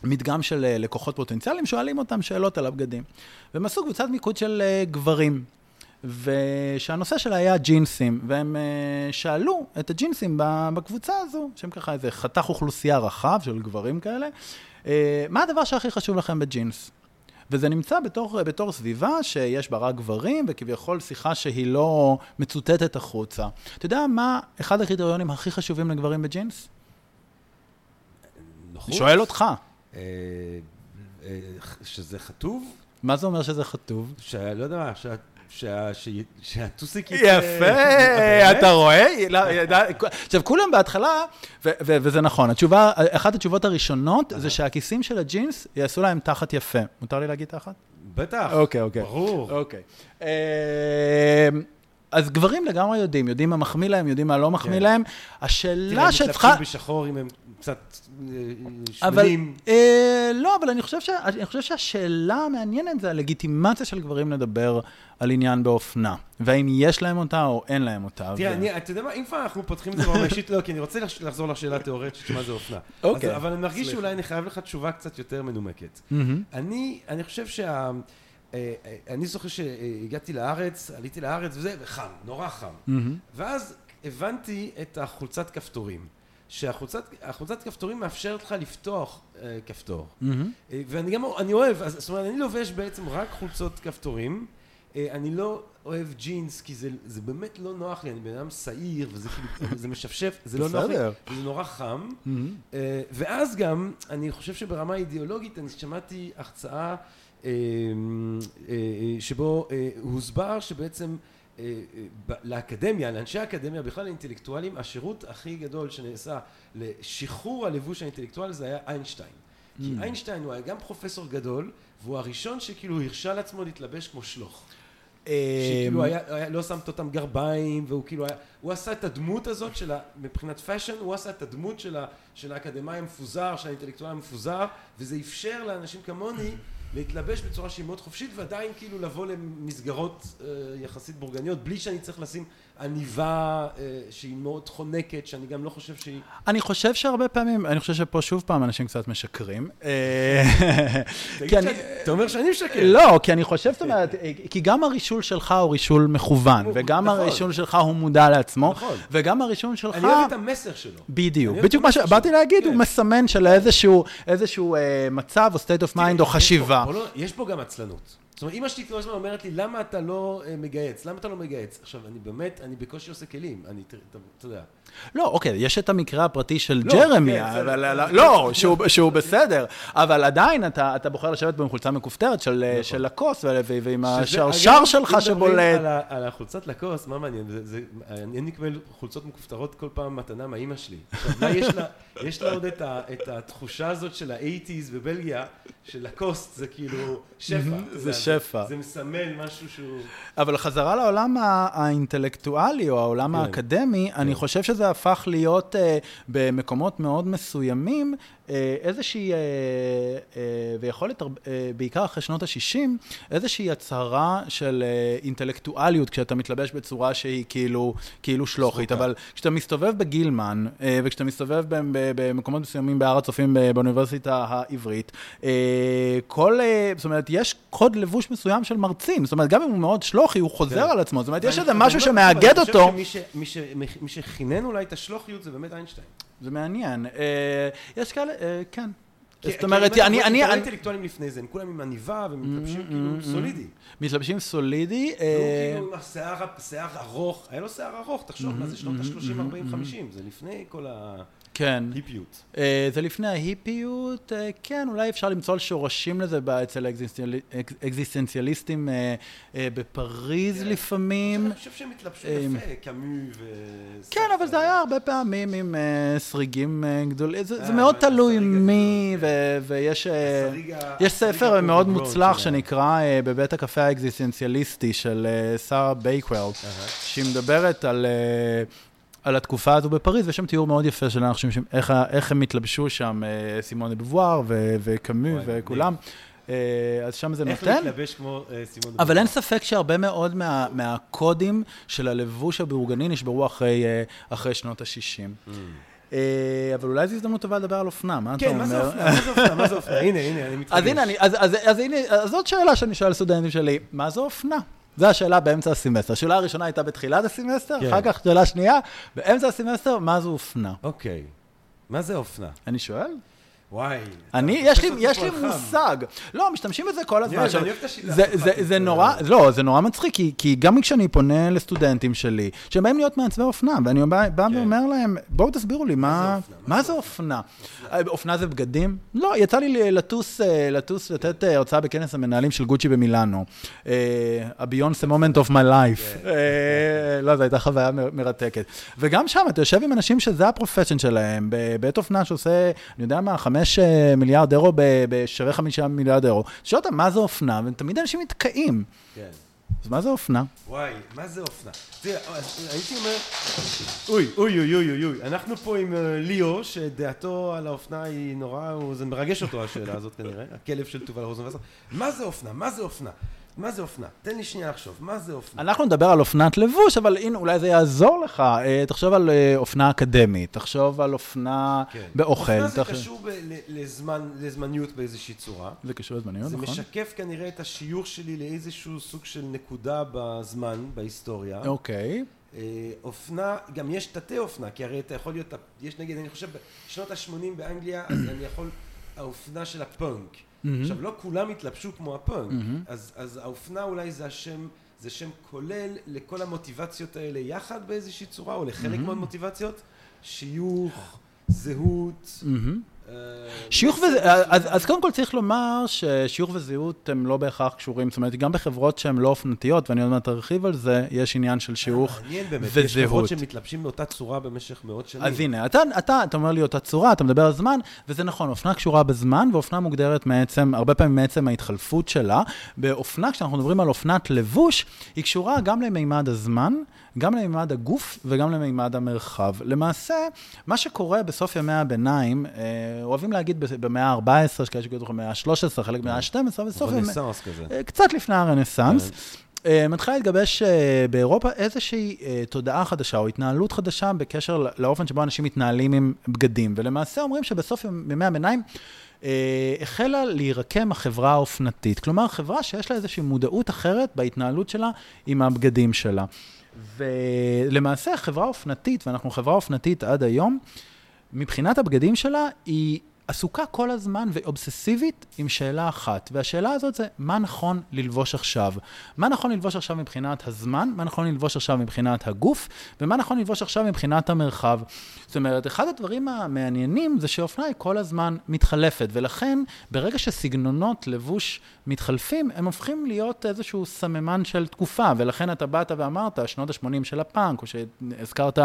מדגם של אה, לקוחות פוטנציאליים, שואלים אותם שאלות על הבגדים. והם עשו קבוצת מיקוד של אה, גברים, ושהנושא שלה היה ג'ינסים, והם אה, שאלו את הג'ינסים בקבוצה הזו, שהם ככה איזה חתך אוכלוסייה רחב של גברים כאלה, מה הדבר שהכי חשוב לכם בג'ינס? וזה נמצא בתור, בתור סביבה שיש בה רק גברים, וכביכול שיחה שהיא לא מצוטטת החוצה. אתה יודע מה אחד הקריטריונים הכי חשובים לגברים בג'ינס? נוחות? שואל אותך. אה, אה, שזה חטוב? מה זה אומר שזה חטוב? שלא יודע מה, שהטוסיק יפה, באמת? אתה רואה? לא, עכשיו, כולם בהתחלה, וזה נכון, התשובה, אחת התשובות הראשונות זה שהכיסים של הג'ינס יעשו להם תחת יפה. מותר לי להגיד תחת? בטח. אוקיי, אוקיי. ברור. אוקיי. אה, אז גברים לגמרי יודעים, יודעים מה מחמיא להם, יודעים מה לא מחמיא כן. להם. תראה, השאלה הם שצריכה... מתלבשים בשחור אם הם קצת אה, אבל, שמנים. אה, לא, אבל אני חושב, ש, אני חושב שהשאלה המעניינת זה הלגיטימציה של גברים לדבר על עניין באופנה. והאם יש להם אותה או אין להם אותה. תראה, ו... אני, אתה יודע מה, אם כבר אנחנו פותחים את זה ברמה אישית, לא, כי אני רוצה לח- לחזור לשאלה התיאורטית של מה זה אופנה. אוקיי. אז- אבל אני מרגיש. שאולי אני חייב לך תשובה קצת יותר מנומקת. אני, אני חושב שה... אה, אה, אני זוכר שהגעתי לארץ, עליתי לארץ וזה, וחם, נורא חם. מהמם. ואז הבנתי את החולצת כפתורים. שהחולצת החולצת כפתורים מאפשרת לך לפתוח אה, כפתור. מהמם. אה, ואני גם, אני אוהב, אז, זאת אומרת, אני לובש בעצם רק חולצות כפתורים. אה, אני לא אוהב ג'ינס, כי זה, זה באמת לא נוח לי, אני בן אדם שעיר, וזה כאילו, זה משפשף, זה לא נוח לי. וזה נורא חם. מהמם. אה, ואז גם, אני חושב שברמה אידיאולוגית, אני שמעתי הרצאה אה, אה, שבו אה, הוסבר שבעצם אה, אה, לאקדמיה, לאנשי האקדמיה, בכלל לאינטלקטואלים, השירות הכי גדול שנעשה לשחרור הלבוש האינטלקטואלי זה היה איינשטיין. כי Mm. איינשטיין הוא היה גם פרופסור גדול, והוא הראשון שכאילו הרשה לעצמו להתלבש כמו שלוך. אמ, שכאילו היה, היה, לא שם את אותם גרביים, והוא כאילו היה, הוא עשה את הדמות הזאת של ה... מבחינת fashion, הוא עשה את הדמות של, ה, של האקדמאי המפוזר, של האינטלקטואל המפוזר, וזה אפשר לאנשים כמוני להתלבש בצורה שהיא מאוד חופשית, ועדיין כאילו לבוא למסגרות אה, יחסית בורגניות, בלי שאני צריך לשים עניבה אה, שהיא מאוד חונקת, שאני גם לא חושב שהיא... אני חושב שהרבה פעמים, אני חושב שפה שוב פעם אנשים קצת משקרים. אה, תגיד אתה אומר שאני משקר. לא, כי אני חושב, זאת אומרת, כי גם הרישול שלך הוא רישול מכוון, הוא- וגם נכון. הרישול שלך הוא מודע לעצמו, נכון. וגם הרישול שלך... אני אוהב את המסר שלו. בדיוק, בדיוק מה שבאתי. להגיד, כן. הוא מסמן של איזשהו אה, מצב או state of mind או חשיבה. לא- יש פה גם עצלנות. זאת אומרת, אמא שלי כל הזמן אומרת לי, למה אתה לא אה, מגייץ? למה אתה לא מגייץ? עכשיו, אני באמת, אני בקושי עושה כלים. אני, אתה- יודע. לא, אוקיי, יש את המקרה הפרטי של לא, ג'רמי, כן. אבל לא, שהוא- שהוא בסדר, אבל עדיין אתה אתה בוחר לשבת פה עם חולצה מכופתרת של אה, של ו- ועם השרשר שלך שבולט. על ה- על החולצת לקוס, מה מעניין? זה- זה- אני מקבל חולצות מכופתרות כל פעם מתנה מאימא שלי. עכשיו, לה יש לה- יש לה עוד את ה- את התחושה הזאת של האייטיז בבלגיה, של לקוסט זה כאילו שפע. זה יודע, שפע. זה מסמל משהו שהוא... אבל חזרה לעולם האינטלקטואלי או העולם כן. האקדמי, אני חושב שזה הפך להיות אה, במקומות מאוד מסוימים איזושהי, אה, אה, ויכול להיות אה, בעיקר אחרי שנות ה-60, איזושהי הצהרה של אה, אינטלקטואליות כשאתה מתלבש בצורה שהיא כאילו, כאילו שלוחית. אבל כשאתה מסתובב בגילמן, אה, וכשאתה מסתובב במקומות מסוימים בהר הצופים באוניברסיטה העברית, אה, כל, אה, זאת אומרת, יש קוד לבוש מסוים של מרצים. זאת אומרת, גם אם הוא מאוד שלוחי, הוא חוזר כן. על עצמו. זאת אומרת, יש איזה משהו אני שמאגד חושב אותו. שמי ש- מי ש- מי שכינן אולי את השלוחיות זה באמת איינשטיין. זה מעניין. אה, יש כאלה, אה, כן. זאת אומרת, אני, אני, כל אני האינטלקטואלים לפני זה, הם כולם עם עניבה ומתלבשים Mm, כאילו mm, סולידי. מתלבשים סולידי. אה, כאילו שיער ארוך, היה לו שיער ארוך, תחשוב, מה זה שנות ה-30, 40, 50, זה לפני כל כן. ההיפיות. אה, זה לפני ההיפיות, אה, כן, אולי אפשר למצוא שורשים לזה אצל האקזיסטנציאל- אקס- אקזיסטנציאליסטים אה, אה, בפריז כן. לפעמים. אני חושב שהם התלבשו אה, יפה, קאמו ו... כן, אבל זה היה הרבה פעמים עם אה, סריגים אה, גדולים, זה, זה אה, מאוד תלוי מי, ו- ויש אה, יש ספר מאוד overgrown מוצלח. שנקרא אה, בבית הקפה האקזיסטנציאליסטי של אה, שרה בייקוול. שהיא מדברת על... אה, על התקופה הזו בפריז, ויש שם תיאור מאוד יפה של אנשים, ש- איך, איך הם התלבשו שם, אה, סימון דה בובואר ו- וקאמו וואי, וכולם. אה, אז שם זה איך נותן. להתלבש כמו אה, סימון אבל דה בובואר. אין ספק שהרבה מאוד מה, מהקודים של הלבוש הבורגני נשברו אחרי, אחרי שנות ה-60. אבל אולי זו הזדמנות טובה לדבר על אופנה, מה אתה כן, אומר? זה אופנה? מה זה אופנה? מה זה אופנה? הנה, הנה, אני מתרגש. אז הנה, אז, הנה, אז זאת שאלה שאני שואל סטודנטים שלי, מה זו אופנה? זו השאלה באמצע הסמסטר. השאלה הראשונה הייתה בתחילת הסמסטר, כן. אחר כך שאלה שנייה, באמצע הסמסטר, מה זו אופנה? אוקיי. מה זה אופנה? אני שואל? וואי. אני, יש לי, יש לי. מושג. לא, משתמשים בזה כל הזמן. אני אוהב, את השיטה זה, שלך, זה. זה נורא, לא, זה נורא מצחיק, כי, כי גם כשאני פונה לסטודנטים שלי, שהם באים להיות מעצבי אופנה, ואני בא, כן. ואומר להם, בואו תסבירו לי, מה, זה אופנה? אה, אופנה זה בגדים? לא, יצא לי לטוס, אה, לטוס, לתת אה, הרצאה בכנס המנהלים של גוצ'י במילאנו. moment of my life. כן. אה, לא, זו הייתה חוויה מרתקת. וגם שם, אתה יושב עם אנשים שזה הפרופשן שלהם, בבית אופנה שעושה, אני יודע מה, חמש אה, מיליארד אירו בשווה חמישה מיליארד אירו. שואל אותם, מה זה אופנה? ותמיד אנשים נתקעים. כן. אז מה זה אופנה? וואי, מה זה אופנה? תראה, הייתי אומר... אוי, אוי, אוי, אוי, אוי, אוי. אנחנו פה עם אה, ליאו, שדעתו על האופנה היא נורא... זה מרגש אותו השאלה הזאת כנראה. הכלב של תובל רוזנבסר. מה זה אופנה? מה זה אופנה? מה זה אופנה? תן לי שנייה לחשוב. מה זה אופנה? אנחנו נדבר על אופנת לבוש, אבל הנה, אולי זה יעזור לך. אה, תחשוב על אה, אופנה אקדמית, תחשוב על אופנה כן. באוכל. אופנה זה תח- קשור ב- לזמן, לזמניות באיזושהי צורה. זה קשור לזמניות, זה נכון? משקף כנראה את השיוך שלי לאיזשהו סוג של נקודה בזמן, בהיסטוריה. אוקיי. אה, אופנה, גם יש תתי אופנה, כי הרי אתה יכול להיות, יש נגיד, אני חושב, בשנות ה-80 באנגליה, אז אני יכול, האופנה של הפאנק. עכשיו, לא כולם התלבשו כמו הפאנק, אז, אז האופנה אולי זה השם, זה שם כולל לכל המוטיבציות האלה יחד באיזושהי צורה, או לחלק מהמוטיבציות, שיוך, זהות. מהמם. אה, שיוך מסר וזה, מסוים. אז, אז קודם כל צריך לומר ששיוך וזהות הם לא בהכרח קשורים, זאת אומרת, גם בחברות שהן לא אופנתיות, ואני עוד מעט ארחיב על זה, יש עניין של שיוך מעניין באמת, יש חברות וזהות. שמתלבשים באותה צורה במשך מאות שנים. אז הנה, אתה, אתה, אתה אומר לי אותה צורה, אתה מדבר על זמן, וזה נכון, אופנה קשורה בזמן, ואופנה מוגדרת מעצם, הרבה פעמים מעצם ההתחלפות שלה. באופנה, כשאנחנו מדברים על אופנת לבוש, היא קשורה גם למימד הזמן, גם למימד הגוף וגם למימד המרחב. למעשה, מה שקורה בסוף ימי הביניים, אה, אוהבים להגיד במאה ה-14, יש כאלה שגידו לך במאה ה-13, חלק במאה ה-12, בסוף ימי... רנסאנס כזה. אה, קצת לפני הרנסאנס. אה, מתחילה להתגבש באירופה איזושהי תודעה חדשה או התנהלות חדשה בקשר לאופן שבו אנשים מתנהלים עם בגדים. ולמעשה אומרים שבסוף ימי הביניים החלה להירקם החברה האופנתית. כלומר, חברה שיש לה איזושהי מודעות אחרת בהתנהלות שלה עם הבגדים שלה. ולמעשה חברה אופנתית, ואנחנו חברה אופנתית עד היום, מבחינת הבגדים שלה, היא עסוקה כל הזמן ואובססיבית עם שאלה אחת. והשאלה הזאת זה, מה נכון ללבוש עכשיו? מה נכון ללבוש עכשיו מבחינת הזמן? מה נכון ללבוש עכשיו מבחינת הגוף? ומה נכון ללבוש עכשיו מבחינת המרחב? זאת אומרת, אחד הדברים המעניינים זה שאופנה היא כל הזמן מתחלפת, ולכן ברגע שסגנונות לבוש מתחלפים, הם הופכים להיות איזשהו סממן של תקופה, ולכן אתה באת ואמרת, שנות ה-80 של הפאנק, או שהזכרת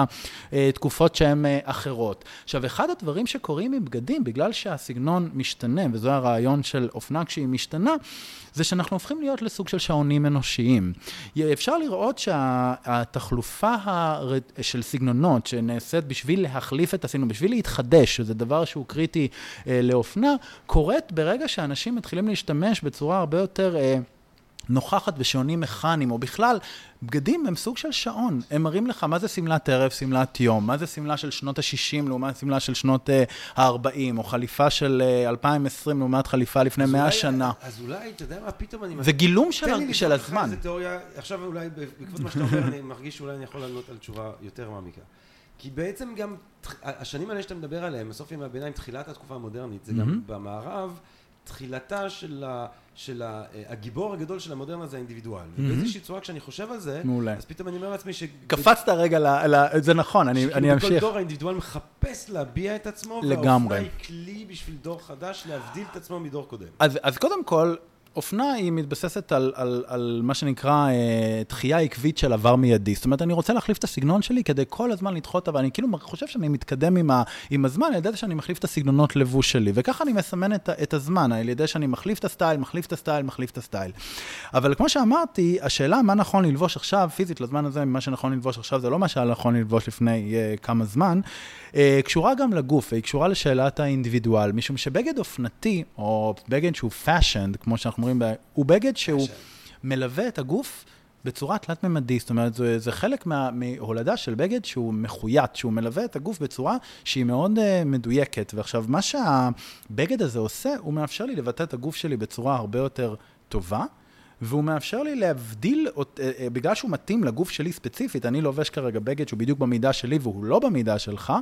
אה, תקופות שהן אה, אחרות. עכשיו, אחד הדברים שקורים עם בגדים, בגלל שהסגנון משתנה, וזה הרעיון של אופנה כשהיא משתנה, זה שאנחנו הופכים להיות לסוג של שעונים אנושיים. אפשר לראות שהתחלופה הר... של סגנונות שנעשית בשביל להחליף את הסגנון, בשביל להתחדש, שזה דבר שהוא קריטי אה, לאופנה, קורית ברגע שאנשים מתחילים להשתמש בצורה הרבה יותר... אה, נוכחת בשעונים מכניים, או בכלל, בגדים הם סוג של שעון. הם מראים לך מה זה שמלת ערב, שמלת יום, מה זה שמלה של שנות ה-60 לעומת שמלה של שנות uh, ה-40, או חליפה של uh, 2020 לעומת חליפה לפני 100 אולי- שנה. אז אולי, אתה יודע מה, פתאום אני... זה גילום של, תן לי של הזמן. איזה תיאוריה, עכשיו אולי בעקבות מה שאתה אומר, אני מרגיש שאולי אני יכול לענות על תשובה יותר מעמיקה. כי בעצם גם, השנים האלה שאתה מדבר עליהן, בסוף ימי הביניים, תחילת התקופה המודרנית, זה גם במערב, תחילתה של, ה, של ה, הגיבור הגדול של המודרנה זה האינדיבידואל. ובאיזושהי צורה, כשאני חושב על זה, מעולה. אז פתאום אני אומר לעצמי ש... קפצת רגע, ל, ל, זה נכון, אני, שכאילו אני בכל אמשיך. דור האינדיבידואל מחפש להביע את עצמו, לגמרי. והאופנה היא כלי בשביל דור חדש להבדיל את עצמו מדור קודם. אז, אז קודם כל, אופנה היא מתבססת על, על, על מה שנקרא אה, דחייה עקבית של עבר מיידי. זאת אומרת, אני רוצה להחליף את הסגנון שלי כדי כל הזמן לדחות, אבל אני כאילו חושב שאני מתקדם עם, ה, עם הזמן על ידי זה שאני מחליף את הסגנונות לבוש שלי. וככה אני מסמן את, את הזמן, על ידי שאני מחליף את הסטייל, מחליף את הסטייל, מחליף את הסטייל. אבל כמו שאמרתי, השאלה מה נכון ללבוש עכשיו, פיזית לזמן הזה, מה שנכון ללבוש עכשיו זה לא מה שהיה נכון ללבוש לפני אה, כמה זמן, אה, קשורה גם לגוף, והיא קשורה לשאלת האינדיבידואל, משום שבגד אופנתי, או בגד שהוא fashioned, כמו שאנחנו אומרים, הוא בגד שהוא מלווה את הגוף בצורה תלת-ממדית, זאת אומרת, זה, זה חלק מה, מהולדה של בגד שהוא מחויט, שהוא מלווה את הגוף בצורה שהיא מאוד uh, מדויקת. ועכשיו, מה שהבגד הזה עושה, הוא מאפשר לי לבטא את הגוף שלי בצורה הרבה יותר טובה. והוא מאפשר לי להבדיל, אה, אה, בגלל שהוא מתאים לגוף שלי ספציפית, אני לובש כרגע בגד שהוא בדיוק במידה שלי והוא לא במידה שלך,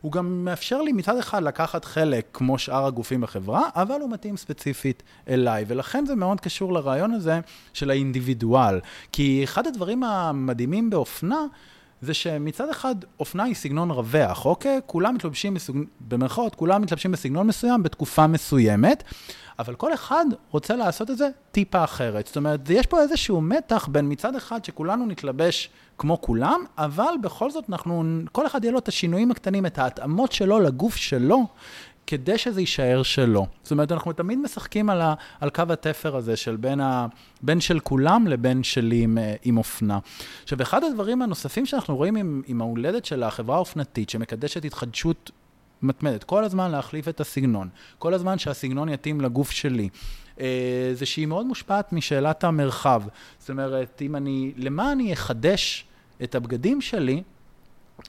הוא גם מאפשר לי מצד אחד לקחת חלק כמו שאר הגופים בחברה, אבל הוא מתאים ספציפית אליי, ולכן זה מאוד קשור לרעיון הזה של האינדיבידואל. כי אחד הדברים המדהימים באופנה, זה שמצד אחד אופנה היא סגנון רווח, אוקיי? כולם מתלבשים, בסוג... במרכאות, כולם מתלבשים בסגנון מסוים בתקופה מסוימת, אבל כל אחד רוצה לעשות את זה טיפה אחרת. זאת אומרת, יש פה איזשהו מתח בין מצד אחד שכולנו נתלבש כמו כולם, אבל בכל זאת אנחנו, כל אחד יהיה לו את השינויים הקטנים, את ההתאמות שלו לגוף שלו. כדי שזה יישאר שלו. זאת אומרת, אנחנו תמיד משחקים על, ה, על קו התפר הזה של בין, ה, בין של כולם לבין שלי עם, אה, עם אופנה. עכשיו, אחד הדברים הנוספים שאנחנו רואים עם, עם ההולדת של החברה האופנתית, שמקדשת התחדשות מתמדת, כל הזמן להחליף את הסגנון, כל הזמן שהסגנון יתאים לגוף שלי. אה, זה שהיא מאוד מושפעת משאלת המרחב. זאת אומרת, אם אני, למה אני אחדש את הבגדים שלי,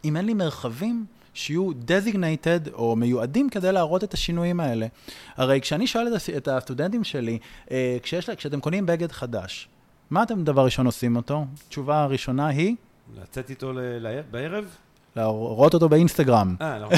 אם אין לי מרחבים שיהיו designated או מיועדים כדי להראות את השינויים האלה. הרי כשאני שואל את הסטודנטים שלי, אה, כשיש, כשאתם קונים בגד חדש, מה אתם דבר ראשון עושים אותו? תשובה הראשונה היא? לצאת איתו בערב? להראות אותו באינסטגרם. אה, לא,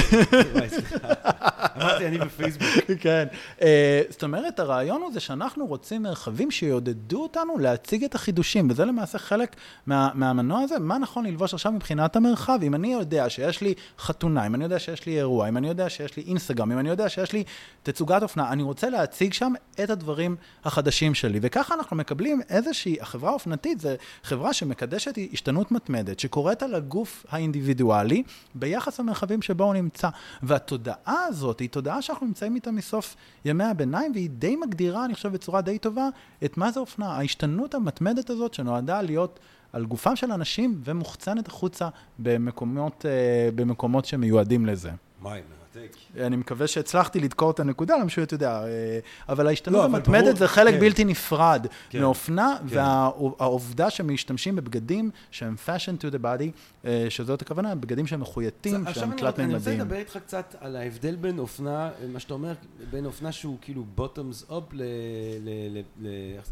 אמרתי, אני בפייסבוק. כן. אה, זאת אומרת, הרעיון הוא זה שאנחנו רוצים מרחבים שיעודדו אותנו להציג את החידושים, וזה למעשה חלק מהמנוע הזה, מה נכון ללבוש עכשיו מבחינת המרחב. אם אני יודע שיש לי חתונה, אם אני יודע שיש לי אירוע, אם אני יודע שיש לי אינסטגרם, אם אני יודע שיש לי תצוגת אופנה, אני רוצה להציג שם את הדברים החדשים שלי. וככה אנחנו מקבלים איזושהי, החברה האופנתית זה חברה שמקדשת השתנות מתמדת, שקוראת על הגוף האינדיבידואלי. כללי ביחס למרחבים שבו הוא נמצא. והתודעה הזאת היא תודעה שאנחנו נמצאים איתה מסוף ימי הביניים, והיא די מגדירה, אני חושב, בצורה די טובה, את מה זה אופנה. ההשתנות המתמדת הזאת שנועדה להיות על גופם של אנשים ומוחצנת החוצה במקומות, אה, במקומות שמיועדים לזה. מים. מרתק. אני מקווה שהצלחתי לדקור את הנקודה, למה שהוא יודע. אה, אבל ההשתנות לא, המתמדת זה חלק כן. בלתי נפרד כן. מאופנה, כן. והעובדה שמשתמשים בבגדים שהם fashioned to the body, אה, שזאת הכוונה, בגדים שהם מחויטים, שהם תלת מימדיים. עכשיו אני רוצה לדבר איתך קצת על ההבדל בין אופנה, מה שאתה אומר, בין אופנה שהוא כאילו bottoms up ל...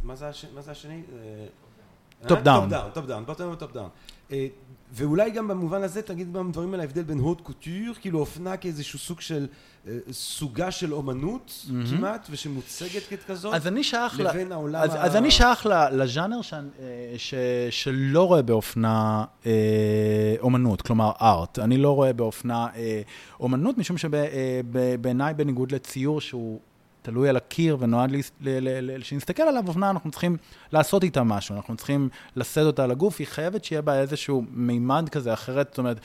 מה זה השני? top down. top down, top down. ואולי גם במובן הזה תגיד דברים על ההבדל בין הוט קוטור, כאילו אופנה כאיזשהו סוג של אה, סוגה של אומנות mm-hmm. כמעט, ושמוצגת ככזאת, אז אני שייך לבין ל... העולם אז, ה... אז אני שייך לז'אנר ש... ש... שלא רואה באופנה אה, אומנות, כלומר ארט. אני לא רואה באופנה אה, אומנות, משום שבעיניי, בניגוד לציור שהוא תלוי על הקיר ונועד שנסתכל עליו, אופנה, אנחנו צריכים לעשות איתה משהו, אנחנו צריכים לשאת אותה על הגוף, היא חייבת שיהיה בה איזשהו מימד כזה, אחרת, זאת אומרת,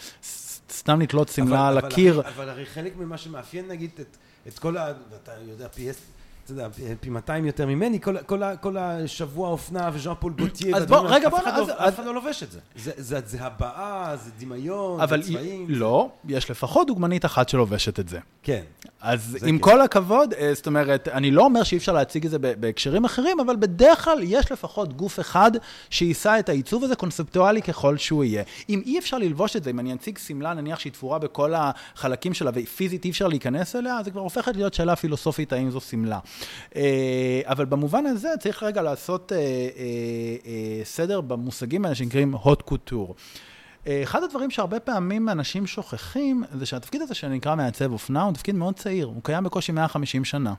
סתם לתלות שמלה על הקיר. אבל הרי חלק ממה שמאפיין, נגיד, את, את כל ה... ואתה יודע, פי אתה יודע, פי 200 יותר ממני, כל, כל, כל השבוע אופנה וז'אן פול בוטייה, אז בוא, רגע, בוא, אז... אף אחד לא לובש את זה. זה, זה, זה הבעה, זה דמיון, זה צבעים. לא, יש לפחות דוגמנית אחת שלובשת את זה. כן. אז עם כן. כל הכבוד, אה, זאת אומרת, אני לא אומר שאי אפשר להציג את זה בהקשרים אחרים, אבל בדרך כלל יש לפחות גוף אחד שיישא את העיצוב הזה קונספטואלי ככל שהוא יהיה. אם אי אפשר ללבוש את זה, אם אני אציג שמלה, נניח שהיא תפורה בכל החלקים שלה, ופיזית אי אפשר להיכנס אליה, זה כבר הופכת להיות שאלה פילוסופית האם זו שמלה. אה, אבל במובן הזה צריך רגע לעשות אה, סדר במושגים האלה שנקראים hot couture. אחד הדברים שהרבה פעמים אנשים שוכחים, זה שהתפקיד הזה שנקרא מעצב אופנה הוא תפקיד מאוד צעיר, הוא קיים בקושי 150 שנה.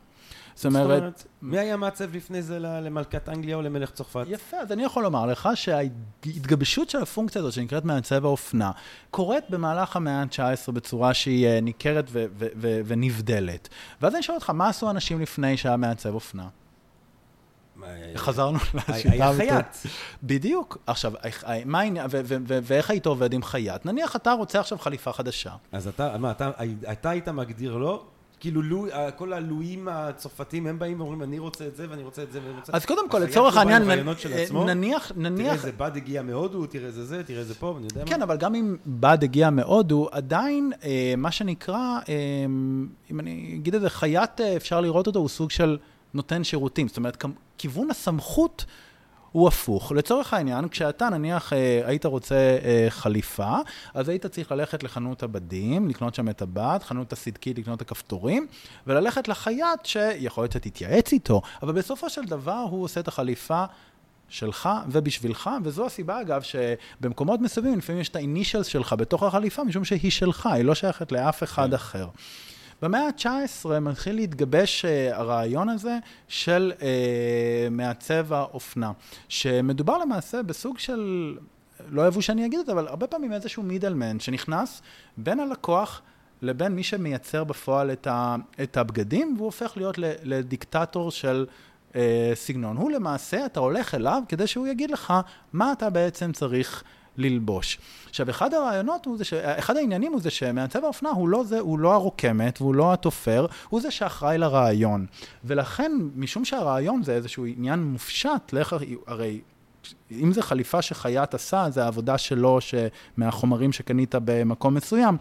זאת אומרת... מי היה מעצב לפני זה למלכת אנגליה או למלך צרפת? יפה, אז אני יכול לומר לך שההתגבשות של הפונקציה הזאת, שנקראת מעצב האופנה, קורית במהלך המאה ה-19 בצורה שהיא אה, ניכרת ונבדלת. ואז אני שואל אותך, מה עשו אנשים לפני שהיה מעצב אופנה? חזרנו לשיטה. היה חייט. בדיוק. עכשיו, מה העניין, ואיך היית עובד עם חייט? נניח אתה רוצה עכשיו חליפה חדשה. אז אתה, מה, אתה היית מגדיר לו? כאילו לו, כל הלואים הצרפתיים, הם באים ואומרים, אני רוצה את זה ואני רוצה את זה ואני רוצה... אז קודם כל, לצורך העניין, נניח, נניח... תראה איזה בד הגיע מהודו, תראה איזה זה, תראה איזה פה, ואני יודע מה. כן, אבל גם אם בד הגיע מהודו, עדיין, אה, מה שנקרא, אה, אם אני אגיד את זה, חייט, אה, אפשר לראות אותו, הוא סוג של נותן שירותים. זאת אומרת, כיוון הסמכות הוא הפוך. לצורך העניין, כשאתה נניח אה, היית רוצה אה, חליפה, אז היית צריך ללכת לחנות הבדים, לקנות שם את הבד, חנות הסדקית, לקנות את הכפתורים, וללכת לחייט שיכול להיות שתתייעץ איתו, אבל בסופו של דבר הוא עושה את החליפה. שלך ובשבילך, וזו הסיבה אגב שבמקומות מסוימים לפעמים יש את האינישלס שלך בתוך החליפה, משום שהיא שלך, היא לא שייכת לאף אחד כן. אחר. במאה ה-19 מתחיל להתגבש uh, הרעיון הזה של uh, מעצב האופנה, שמדובר למעשה בסוג של, לא אוהבו שאני אגיד את זה, אבל הרבה פעמים איזשהו מידלמן שנכנס בין הלקוח לבין מי שמייצר בפועל את, ה, את הבגדים, והוא הופך להיות לדיקטטור של uh, סגנון. הוא למעשה, אתה הולך אליו כדי שהוא יגיד לך מה אתה בעצם צריך ללבוש. עכשיו, אחד הרעיונות הוא זה, ש... אחד העניינים הוא זה שמעצב האופנה הוא לא זה, הוא לא הרוקמת והוא לא התופר, הוא זה שאחראי לרעיון. ולכן, משום שהרעיון זה איזשהו עניין מופשט, לך, הרי אם זה חליפה שחייט עשה, זה העבודה שלו מהחומרים שקנית במקום מסוים.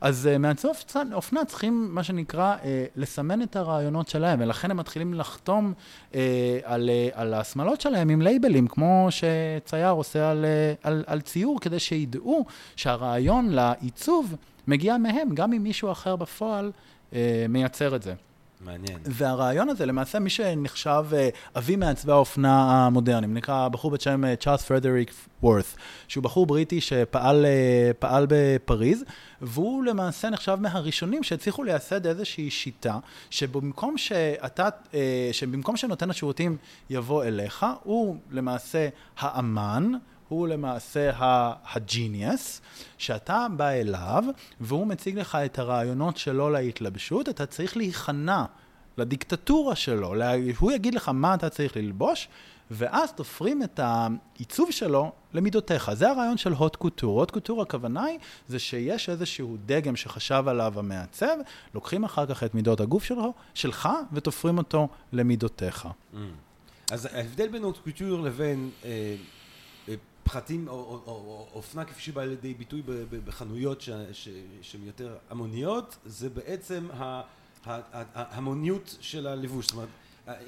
אז uh, מעצבי אופנה צריכים, מה שנקרא, uh, לסמן את הרעיונות שלהם, ולכן הם מתחילים לחתום uh, על, uh, על השמלות שלהם עם לייבלים, כמו שצייר עושה על, uh, על, על ציור, כדי שידעו שהרעיון לעיצוב מגיע מהם, גם אם מישהו אחר בפועל uh, מייצר את זה. מעניין. והרעיון הזה, למעשה, מי שנחשב אבי מעצבי האופנה המודרניים, נקרא בחור בשם צ'ארלס פרדריק וורת', שהוא בחור בריטי שפעל בפריז, והוא למעשה נחשב מהראשונים שהצליחו לייסד איזושהי שיטה, שבמקום שאתה, שבמקום שנותן השירותים יבוא אליך, הוא למעשה האמן, הוא למעשה הג'יניוס, שאתה בא אליו והוא מציג לך את הרעיונות שלו להתלבשות, אתה צריך להיכנע לדיקטטורה שלו, הוא יגיד לך מה אתה צריך ללבוש, ואז תופרים את העיצוב שלו למידותיך. זה הרעיון של הוט קוטור. הוט קוטור הכוונה היא, זה שיש איזשהו דגם שחשב עליו המעצב, לוקחים אחר כך את מידות הגוף שלו, שלך ותופרים אותו למידותיך. Mm. אז ההבדל בין הוט קוטור לבין... אה... פחתים או אופנה כפי שבאה לידי ביטוי בחנויות שהן יותר המוניות, זה בעצם המוניות של הלבוש. זאת אומרת,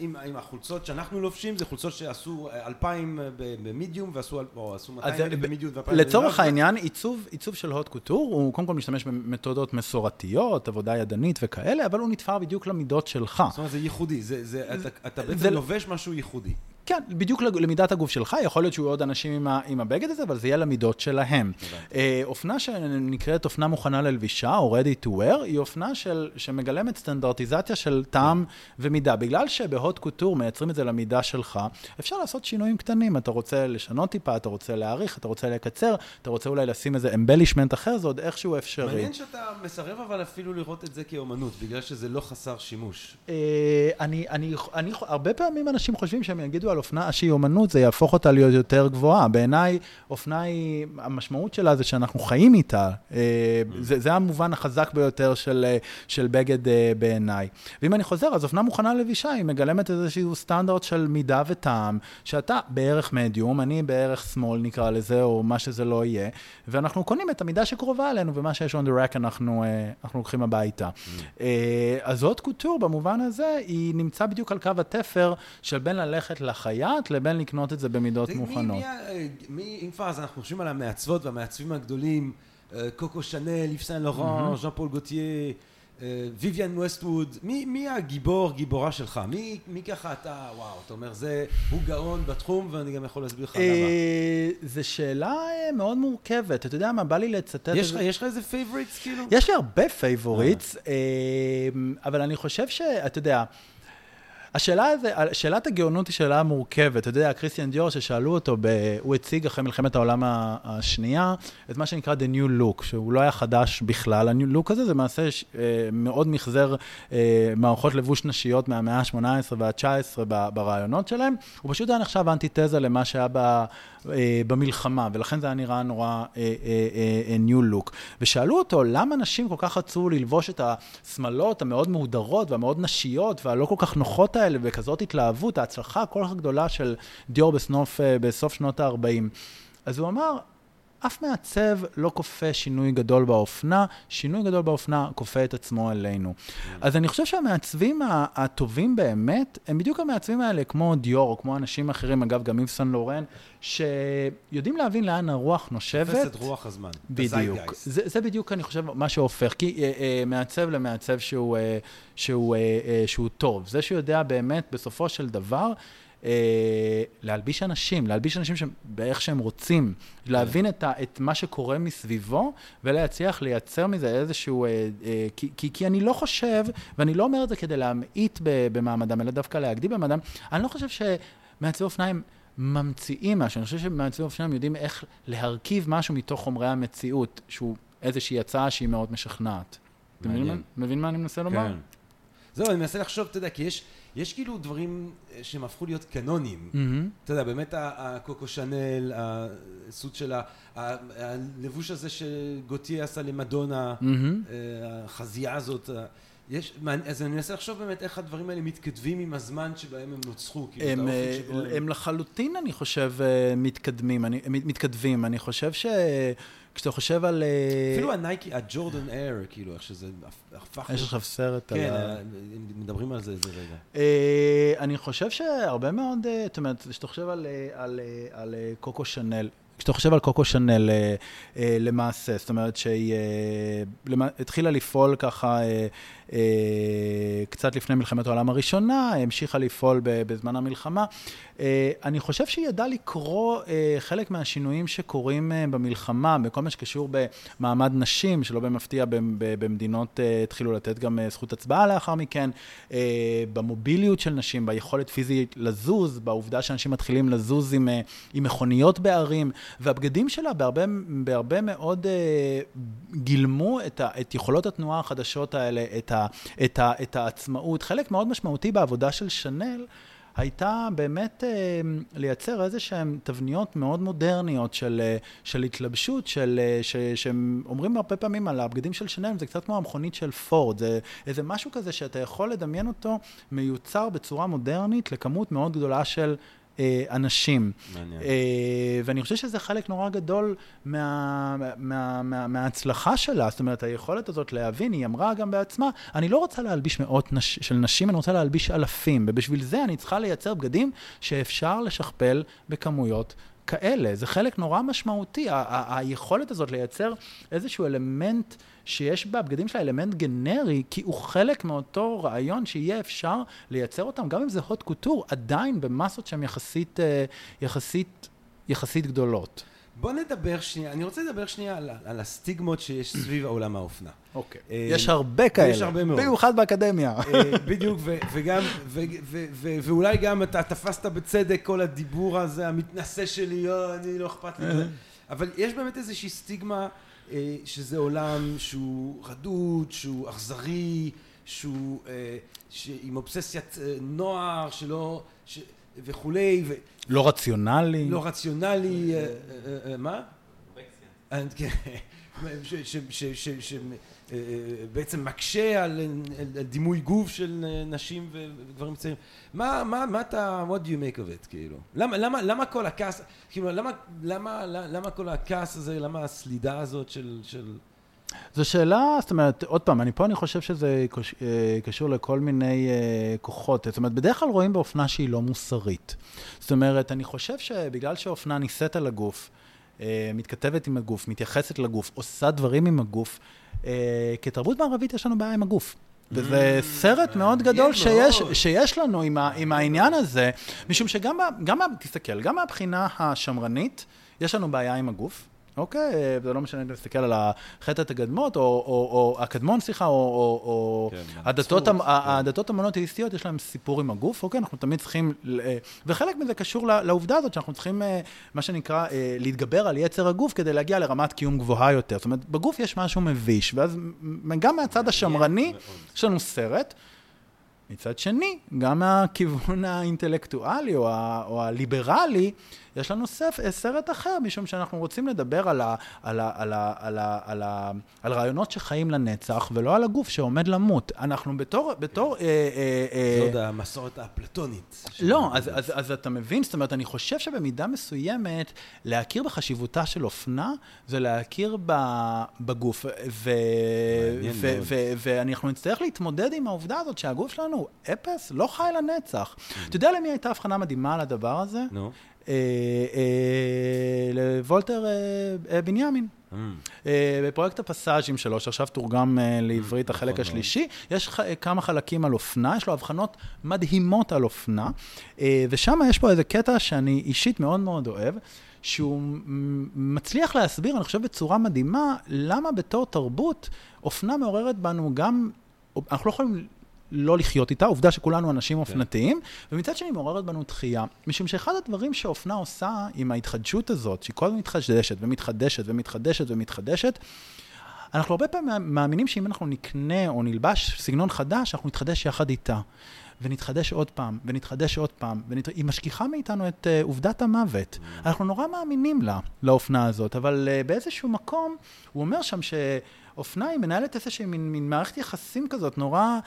אם, אם החולצות שאנחנו לובשים זה חולצות שעשו אלפיים במידיום ועשו, או עשו מאתיים אלף במידיום ואלפיים לצורך העניין, עיצוב, עיצוב של הוט קוטור, הוא קודם כל משתמש במתודות מסורתיות, עבודה ידנית וכאלה, אבל הוא נתפר בדיוק למידות שלך. זאת אומרת, זה ייחודי, זה, זה, אתה, אתה בעצם לובש משהו ייחודי. כן, בדיוק למידת הגוף שלך, יכול להיות שיהיו עוד אנשים עם, ה, עם הבגד הזה, אבל זה יהיה למידות שלהם. אה, אופנה שנקראת אופנה מוכנה ללבישה, או ready to wear, היא אופנה של, שמגלמת סטנדרטיזציה של טעם ומידה. בגלל שבהוט קוטור מייצרים את זה למידה שלך, אפשר לעשות שינויים קטנים. אתה רוצה לשנות טיפה, אתה רוצה להאריך, אתה רוצה לקצר, אתה רוצה אולי לשים איזה אמבלישמנט אחר, זה עוד איכשהו אפשרי. מעניין שאתה מסרב אבל אפילו לראות את זה כאומנות, בגלל שזה לא חסר שימוש. אה, אני, אני, אני, הרבה פעמים אנשים חושבים שהם יגידו על אופנה שהיא אומנות, זה יהפוך אותה להיות יותר גבוהה. בעיניי, אופנה היא, המשמעות שלה זה שאנחנו חיים איתה. אה, זה, זה המובן החזק ביותר של, אה, של בגד אה, בעיניי. ואם אני חוזר, אז אופנה מוכנה לבישה, היא מגלמת איזשהו סטנדרט של מידה וטעם, שאתה בערך מדיום, אני בערך שמאל נקרא לזה, או מה שזה לא יהיה, ואנחנו קונים את המידה שקרובה אלינו, ומה שיש on the rack אנחנו, אנחנו לוקחים הביתה. Mm. אז haute couture במובן הזה, היא נמצא בדיוק על קו התפר של בין ללכת לחייט לבין לקנות את זה במידות זה, מוכנות. מי, מי, מי, אם כבר אז אנחנו חושבים על המעצבות והמעצבים הגדולים, אה, קוקו שנל, איב סן לורן, ז'אן פול גוטייה, ויויאן ווסטווד, מי, מי הגיבור, גיבורה שלך? מי, מי ככה אתה, וואו, אתה אומר, זה, הוא גאון בתחום ואני גם יכול להסביר לך למה. אה, זו שאלה אה, מאוד מורכבת, אתה יודע מה, בא לי לצטט... יש לך איזה favorites כאילו? יש לי הרבה favorites, אבל אני חושב שאתה יודע... השאלה הזה, שאלת הגאונות היא שאלה מורכבת. אתה יודע, קריסטיאן דיור, ששאלו אותו, ב, הוא הציג אחרי מלחמת העולם השנייה, את מה שנקרא The New Look, שהוא לא היה חדש בכלל. ה-New Look הזה זה מעשה אה, מאוד מחזר אה, מערכות לבוש נשיות מהמאה ה-18 וה-19 ברעיונות שלהם. הוא פשוט היה נחשב אנטיתזה למה שהיה ב... אה, במלחמה, ולכן זה היה נראה נורא ניו לוק. ושאלו אותו, למה נשים כל כך רצו ללבוש את השמלות המאוד מהודרות והמאוד נשיות והלא כל כך נוחות האלה, בכזאת התלהבות, ההצלחה הכל כך גדולה של דיור בסנוף, בסוף שנות ה-40. אז הוא אמר, אף מעצב לא כופה שינוי גדול באופנה, שינוי גדול באופנה כופה את עצמו אלינו. Mm. אז אני חושב שהמעצבים הטובים באמת, הם בדיוק המעצבים האלה, כמו דיור, או כמו אנשים אחרים, אגב, גם איבסון לורן, שיודעים להבין לאן הרוח נושבת. תופס את רוח הזמן. בדיוק. זה, זה בדיוק, אני חושב, מה שהופך. כי אה, אה, מעצב למעצב שהוא, אה, שהוא, אה, אה, שהוא טוב. זה שיודע באמת, בסופו של דבר, אה, להלביש אנשים, להלביש אנשים באיך שהם רוצים, להבין את, ה, את מה שקורה מסביבו, ולהצליח לייצר מזה איזשהו... אה, אה, כי, כי, כי אני לא חושב, ואני לא אומר את זה כדי להמעיט במעמדם, אלא דווקא להגדיל במעמדם, אני לא חושב שמעצבי אופניים... ממציאים משהו, אני חושב שמעצבי אופניים יודעים איך להרכיב משהו מתוך חומרי המציאות, שהוא איזושהי הצעה שהיא מאוד משכנעת. אתה מבין מה אני מנסה לומר? כן. זהו, אני מנסה לחשוב, אתה יודע, כי יש, יש כאילו דברים אה, שהם הפכו להיות קנונים. מהמם. אתה יודע, באמת הקוקו שנל, הסוט של ה- ה- הלבוש הזה שגוטיה עשה למדונה. אה, החזייה הזאת, יש, אז אני מנסה לחשוב באמת איך הדברים האלה מתכתבים עם הזמן שבהם הם נוצחו, כאילו, הם, אה, שבו הם... הם לחלוטין, אני חושב, אה, מתקדמים, אני, מת- מתכתבים. אני חושב שכשאתה חושב על... אה, אפילו הנייקי, הג'ורדן אייר, כאילו, איך שזה הפך... יש עכשיו סרט כן, על... ה- ה- מדברים על זה איזה רגע. אה, אני חושב שהרבה מאוד, אה, זאת אומרת, כשאתה חושב על, אה, על, אה, על אה, קוקו שנל, כשאתה חושב על קוקו שנל אה, אה, למעשה, זאת אומרת שהיא אה, התחילה לפעול ככה אה, אה, קצת לפני מלחמת העולם הראשונה, המשיכה לפעול בזמן המלחמה. אה, אני חושב שהיא ידעה לקרוא אה, חלק מהשינויים שקורים אה, במלחמה, בכל מה שקשור במעמד נשים, שלא במפתיע במדינות אה, התחילו לתת גם אה, זכות הצבעה לאחר מכן, אה, במוביליות של נשים, ביכולת פיזית לזוז, בעובדה שאנשים מתחילים לזוז עם, אה, עם מכוניות בערים, והבגדים שלה בהרבה, בהרבה מאוד אה, גילמו את, ה, את יכולות התנועה החדשות האלה, את, ה, את, ה, את העצמאות. חלק מאוד משמעותי בעבודה של שנל. הייתה באמת אה, לייצר איזה שהן תבניות מאוד מודרניות של, אה, של התלבשות, של, אה, ש, שהם אומרים הרבה פעמים על הבגדים של שנל, זה קצת כמו המכונית של פורד, זה איזה משהו כזה שאתה יכול לדמיין אותו מיוצר בצורה מודרנית לכמות מאוד גדולה של אה, אנשים. מעניין. אה, ואני חושב שזה חלק נורא גדול מה, מה, מה, מההצלחה שלה, זאת אומרת, היכולת הזאת להבין, היא אמרה גם בעצמה, אני לא רוצה להלביש מאות נש, של נשים, אני רוצה להלביש אלפים, ובשביל זה אני צריכה לייצר בגדים שאפשר לשכפל בכמויות. כאלה, זה חלק נורא משמעותי, ה- ה- היכולת הזאת לייצר איזשהו אלמנט שיש בבגדים שלה אלמנט גנרי, כי הוא חלק מאותו רעיון שיהיה אפשר לייצר אותם, גם אם זה הוט קוטור, עדיין במסות שהן יחסית, אה, יחסית, יחסית גדולות. בוא נדבר שנייה, אני רוצה לדבר שנייה על, על הסטיגמות שיש סביב העולם האופנה. אוקיי. אה, יש הרבה כאלה. יש הרבה מאוד. במיוחד באקדמיה. אה, בדיוק, ו- וגם, ו- ו- ו- ואולי גם אתה תפסת בצדק כל הדיבור הזה, המתנשא שלי, "אה, אני לא אכפת לי. מזה." אבל יש באמת איזושהי סטיגמה אה, שזה עולם שהוא רדוד, שהוא אכזרי, שהוא אה, ש- עם אובססיית אה, נוער, שלא... ש- וכולי, לא רציונלי. ולא רציונלי, אה, אה, אה, מה? אה, כן, שבעצם מקשה על על דימוי גוף של אה, נשים וגברים צעירים. מה, מה, מה אתה, what do you make of it, כאילו? למה, למה, למה כל הכעס, כאילו, למה, למה, למה כל הכעס הזה, למה הסלידה הזאת של, של... זו שאלה, זאת אומרת, עוד פעם, אני פה אני חושב שזה אה, קשור לכל מיני אה, כוחות. זאת אומרת, בדרך כלל רואים באופנה שהיא לא מוסרית. זאת אומרת, אני חושב שבגלל שאופנה נישאת על הגוף, אה, מתכתבת עם הגוף, מתייחסת לגוף, עושה דברים עם הגוף, אה, כתרבות מערבית יש לנו בעיה עם הגוף. וזה Mm, סרט מאוד גדול שיש. שיש לנו עם, ה, עם העניין הזה, משום שגם, ב- גם, תסתכל, גם מהבחינה השמרנית, יש לנו בעיה עם הגוף. אוקיי, זה לא משנה אם אתה מסתכל על החטא הקדמות, או, או, או הקדמון, סליחה, או, או, או כן, הדתות, כן. הדתות המונותאיסטיות, יש להם סיפור עם הגוף, אוקיי? אנחנו תמיד צריכים, אה, וחלק מזה קשור לעובדה הזאת שאנחנו צריכים, אה, מה שנקרא, אה, להתגבר על יצר הגוף כדי להגיע לרמת קיום גבוהה יותר. זאת אומרת, בגוף יש משהו מביש, ואז גם מהצד השמרני. יש לנו סרט. מצד שני, גם מהכיוון האינטלקטואלי או, ה, או הליברלי, יש לנו סף, סרט אחר, משום שאנחנו רוצים לדבר על, ה, על, ה, על, ה, על, ה, על, ה, על רעיונות שחיים לנצח, ולא על הגוף שעומד למות. אנחנו בתור... בתור אה, אה, אה, זה עוד המסורת האפלטונית. לא, אז, אז, אז אתה מבין, זאת אומרת, אני חושב שבמידה מסוימת, להכיר בחשיבותה של אופנה, זה להכיר ב, בגוף. ו, ו. ו, ואנחנו נצטרך להתמודד עם העובדה הזאת שהגוף שלנו אפס, לא חי לנצח. אתה יודע למי הייתה הבחנה מדהימה על הדבר הזה? נו. אה, אה, לוולטר אה, אה, בנימין. Mm. אה, בפרויקט הפסאז'ים שלו, שעכשיו תורגם אה, לעברית נכון החלק מאוד. השלישי, יש כמה חלקים על אופנה, יש לו הבחנות מדהימות על אופנה, אה, ושם יש פה איזה קטע שאני אישית מאוד מאוד אוהב. שהוא מצליח להסביר, אני חושב בצורה מדהימה, למה בתור תרבות אופנה מעוררת בנו גם, אנחנו לא יכולים לא לחיות איתה, עובדה שכולנו אנשים אופנתיים, ומצד שני מעוררת בנו דחייה. משום שאחד הדברים שאופנה עושה עם ההתחדשות הזאת, שהיא כל הזמן מתחדשת ומתחדשת ומתחדשת ומתחדשת, אנחנו הרבה פעמים מאמינים שאם אנחנו נקנה או נלבש סגנון חדש, אנחנו נתחדש יחד איתה. ונתחדש עוד פעם, ונתחדש עוד פעם, ונת... היא משכיחה מאיתנו את uh, עובדת המוות. Mm. אנחנו נורא מאמינים לה, לאופנה הזאת, אבל uh, באיזשהו מקום, הוא אומר שם שאופנה היא מנהלת איזושהי מין, מין מערכת יחסים כזאת, נורא,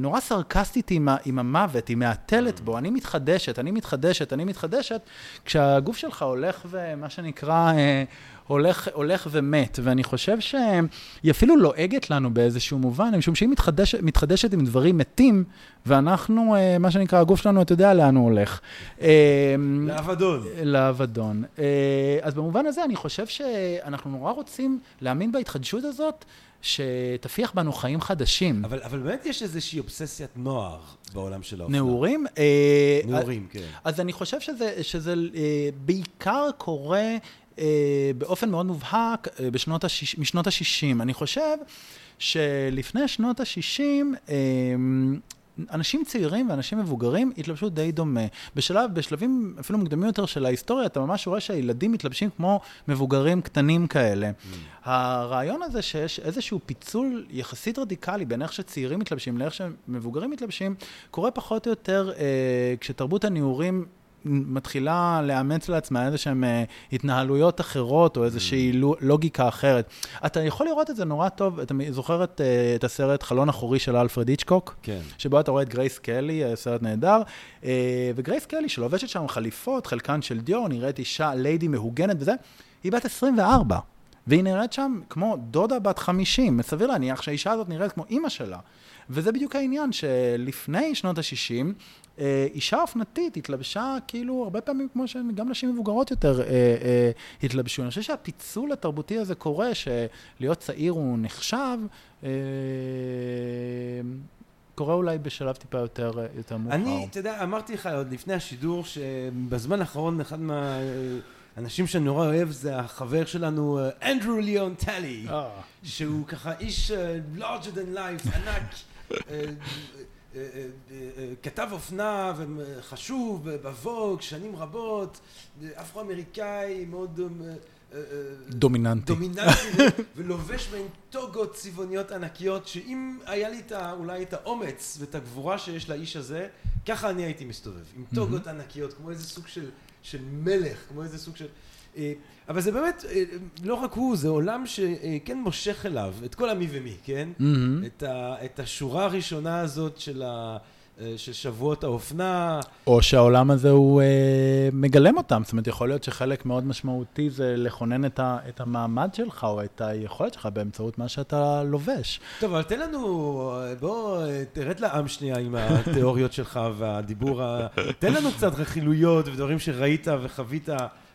נורא סרקסטית עם, עם המוות, היא מהתלת בו, אני מתחדשת, אני מתחדשת, אני מתחדשת, כשהגוף שלך הולך ומה שנקרא... אה, הולך, הולך ומת, ואני חושב שהיא אפילו לועגת לנו באיזשהו מובן, משום שהיא מתחדש, מתחדשת עם דברים מתים, ואנחנו, אה, מה שנקרא, הגוף שלנו, אתה יודע לאן הוא הולך. אה, לאבדון. לאבדון. אה, אז במובן הזה, אני חושב שאנחנו נורא רוצים להאמין בהתחדשות הזאת. שתפיח בנו חיים חדשים. אבל, אבל באמת יש איזושהי אובססיית נוער בעולם של האופנה. נעורים? נעורים, כן. אז אני חושב שזה, שזה בעיקר קורה אה, באופן מאוד מובהק אה, בשנות השיש, משנות ה-60. אני חושב שלפני שנות ה-60, אה, אנשים צעירים ואנשים מבוגרים התלבשו די דומה. בשלב, בשלבים אפילו מוקדמים יותר של ההיסטוריה, אתה ממש רואה שהילדים מתלבשים כמו מבוגרים קטנים כאלה. Mm. הרעיון הזה שיש איזשהו פיצול יחסית רדיקלי בין איך שצעירים מתלבשים לאיך שמבוגרים מתלבשים, קורה פחות או יותר אה, כשתרבות הנעורים מתחילה לאמץ לעצמה איזה שהן אה, התנהלויות אחרות, או איזושהי mm. לוגיקה אחרת. אתה יכול לראות את זה נורא טוב, אתה זוכר את, אה, את הסרט חלון אחורי של אלפרד היצ'קוק? כן. שבו אתה רואה את גרייס קלי, אה, סרט נהדר, וגרייס קלי, שלובשת שם חליפות, חלקן של דיור, נראית אישה, ליידי מהוגנת וזה, היא בת 24. והיא נראית שם כמו דודה בת 50, סביר להניח שהאישה הזאת נראית כמו אימא שלה. וזה בדיוק העניין, שלפני שנות ה-60, אה, אישה אופנתית התלבשה כאילו הרבה פעמים כמו שגם נשים מבוגרות יותר אה, אה, התלבשו. אני חושב שהפיצול התרבותי הזה קורה, שלהיות צעיר הוא נחשב. אה, קורה אולי בשלב טיפה יותר, יותר מאוחר. אני, אתה יודע, אמרתי לך עוד לפני השידור, שבזמן האחרון אחד מהאנשים שאני נורא אוהב זה החבר שלנו, אנדרו ליאון טלי, שהוא ככה איש uh, larger than life, ענק. כתב אופנה וחשוב בווג שנים רבות, אפרו-אמריקאי מאוד דומיננטי, דומיננטי ולובש בהן טוגות צבעוניות ענקיות שאם היה לי את אולי את האומץ ואת הגבורה שיש לאיש הזה ככה אני הייתי מסתובב עם טוגות ענקיות כמו איזה סוג של, של מלך כמו איזה סוג של אה, אבל זה באמת, אה, לא רק הוא, זה עולם שכן מושך אליו את כל המי ומי, כן? Mm-hmm. את, ה, את השורה הראשונה הזאת של, ה, של שבועות האופנה. או שהעולם הזה הוא אה, מגלם אותם, זאת אומרת, יכול להיות שחלק מאוד משמעותי זה לכונן את, ה, את המעמד שלך, או את היכולת שלך באמצעות מה שאתה לובש. טוב, אבל תן לנו, בוא, תרד לעם שנייה עם התיאוריות שלך והדיבור, ה... תן לנו קצת רכילויות ודברים שראית וחווית.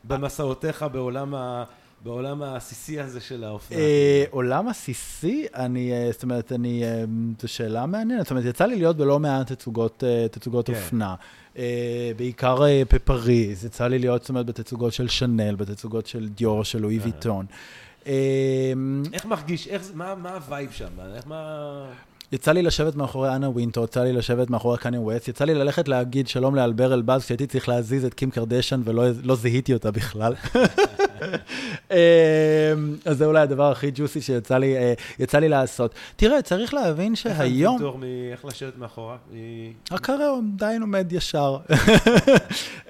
במסעותיך בעולם ה... בעולם העסיסי הזה של האופנה? אה, עולם עסיסי? אני, אה, זאת אומרת, אני, אה, זו שאלה מעניינת. זאת אומרת, יצא לי להיות בלא מעט תצוגות, תצוגות כן. אופנה. בעיקר בפריז, יצא לי להיות, זאת אומרת, בתצוגות של שנל, בתצוגות של דיור, של לואי ויטון. איך מרגיש, איך, מה, מה ה-vibe שם? איך מה... יצא לי לשבת מאחורי אנה ווינטור, יצא לי לשבת מאחורי קניה ווסט, יצא לי ללכת להגיד שלום לאלבר אלבאז, כשהייתי צריך להזיז את קים קרדשן ולא לא זיהיתי אותה בכלל. אמ, אז זה אולי הדבר הכי ג'וסי שיצא לי, אה, לי לעשות. תראה, צריך להבין שהיום... איך את מאיך לשבת מאחורה? הקריירה עדיין עומד ישר.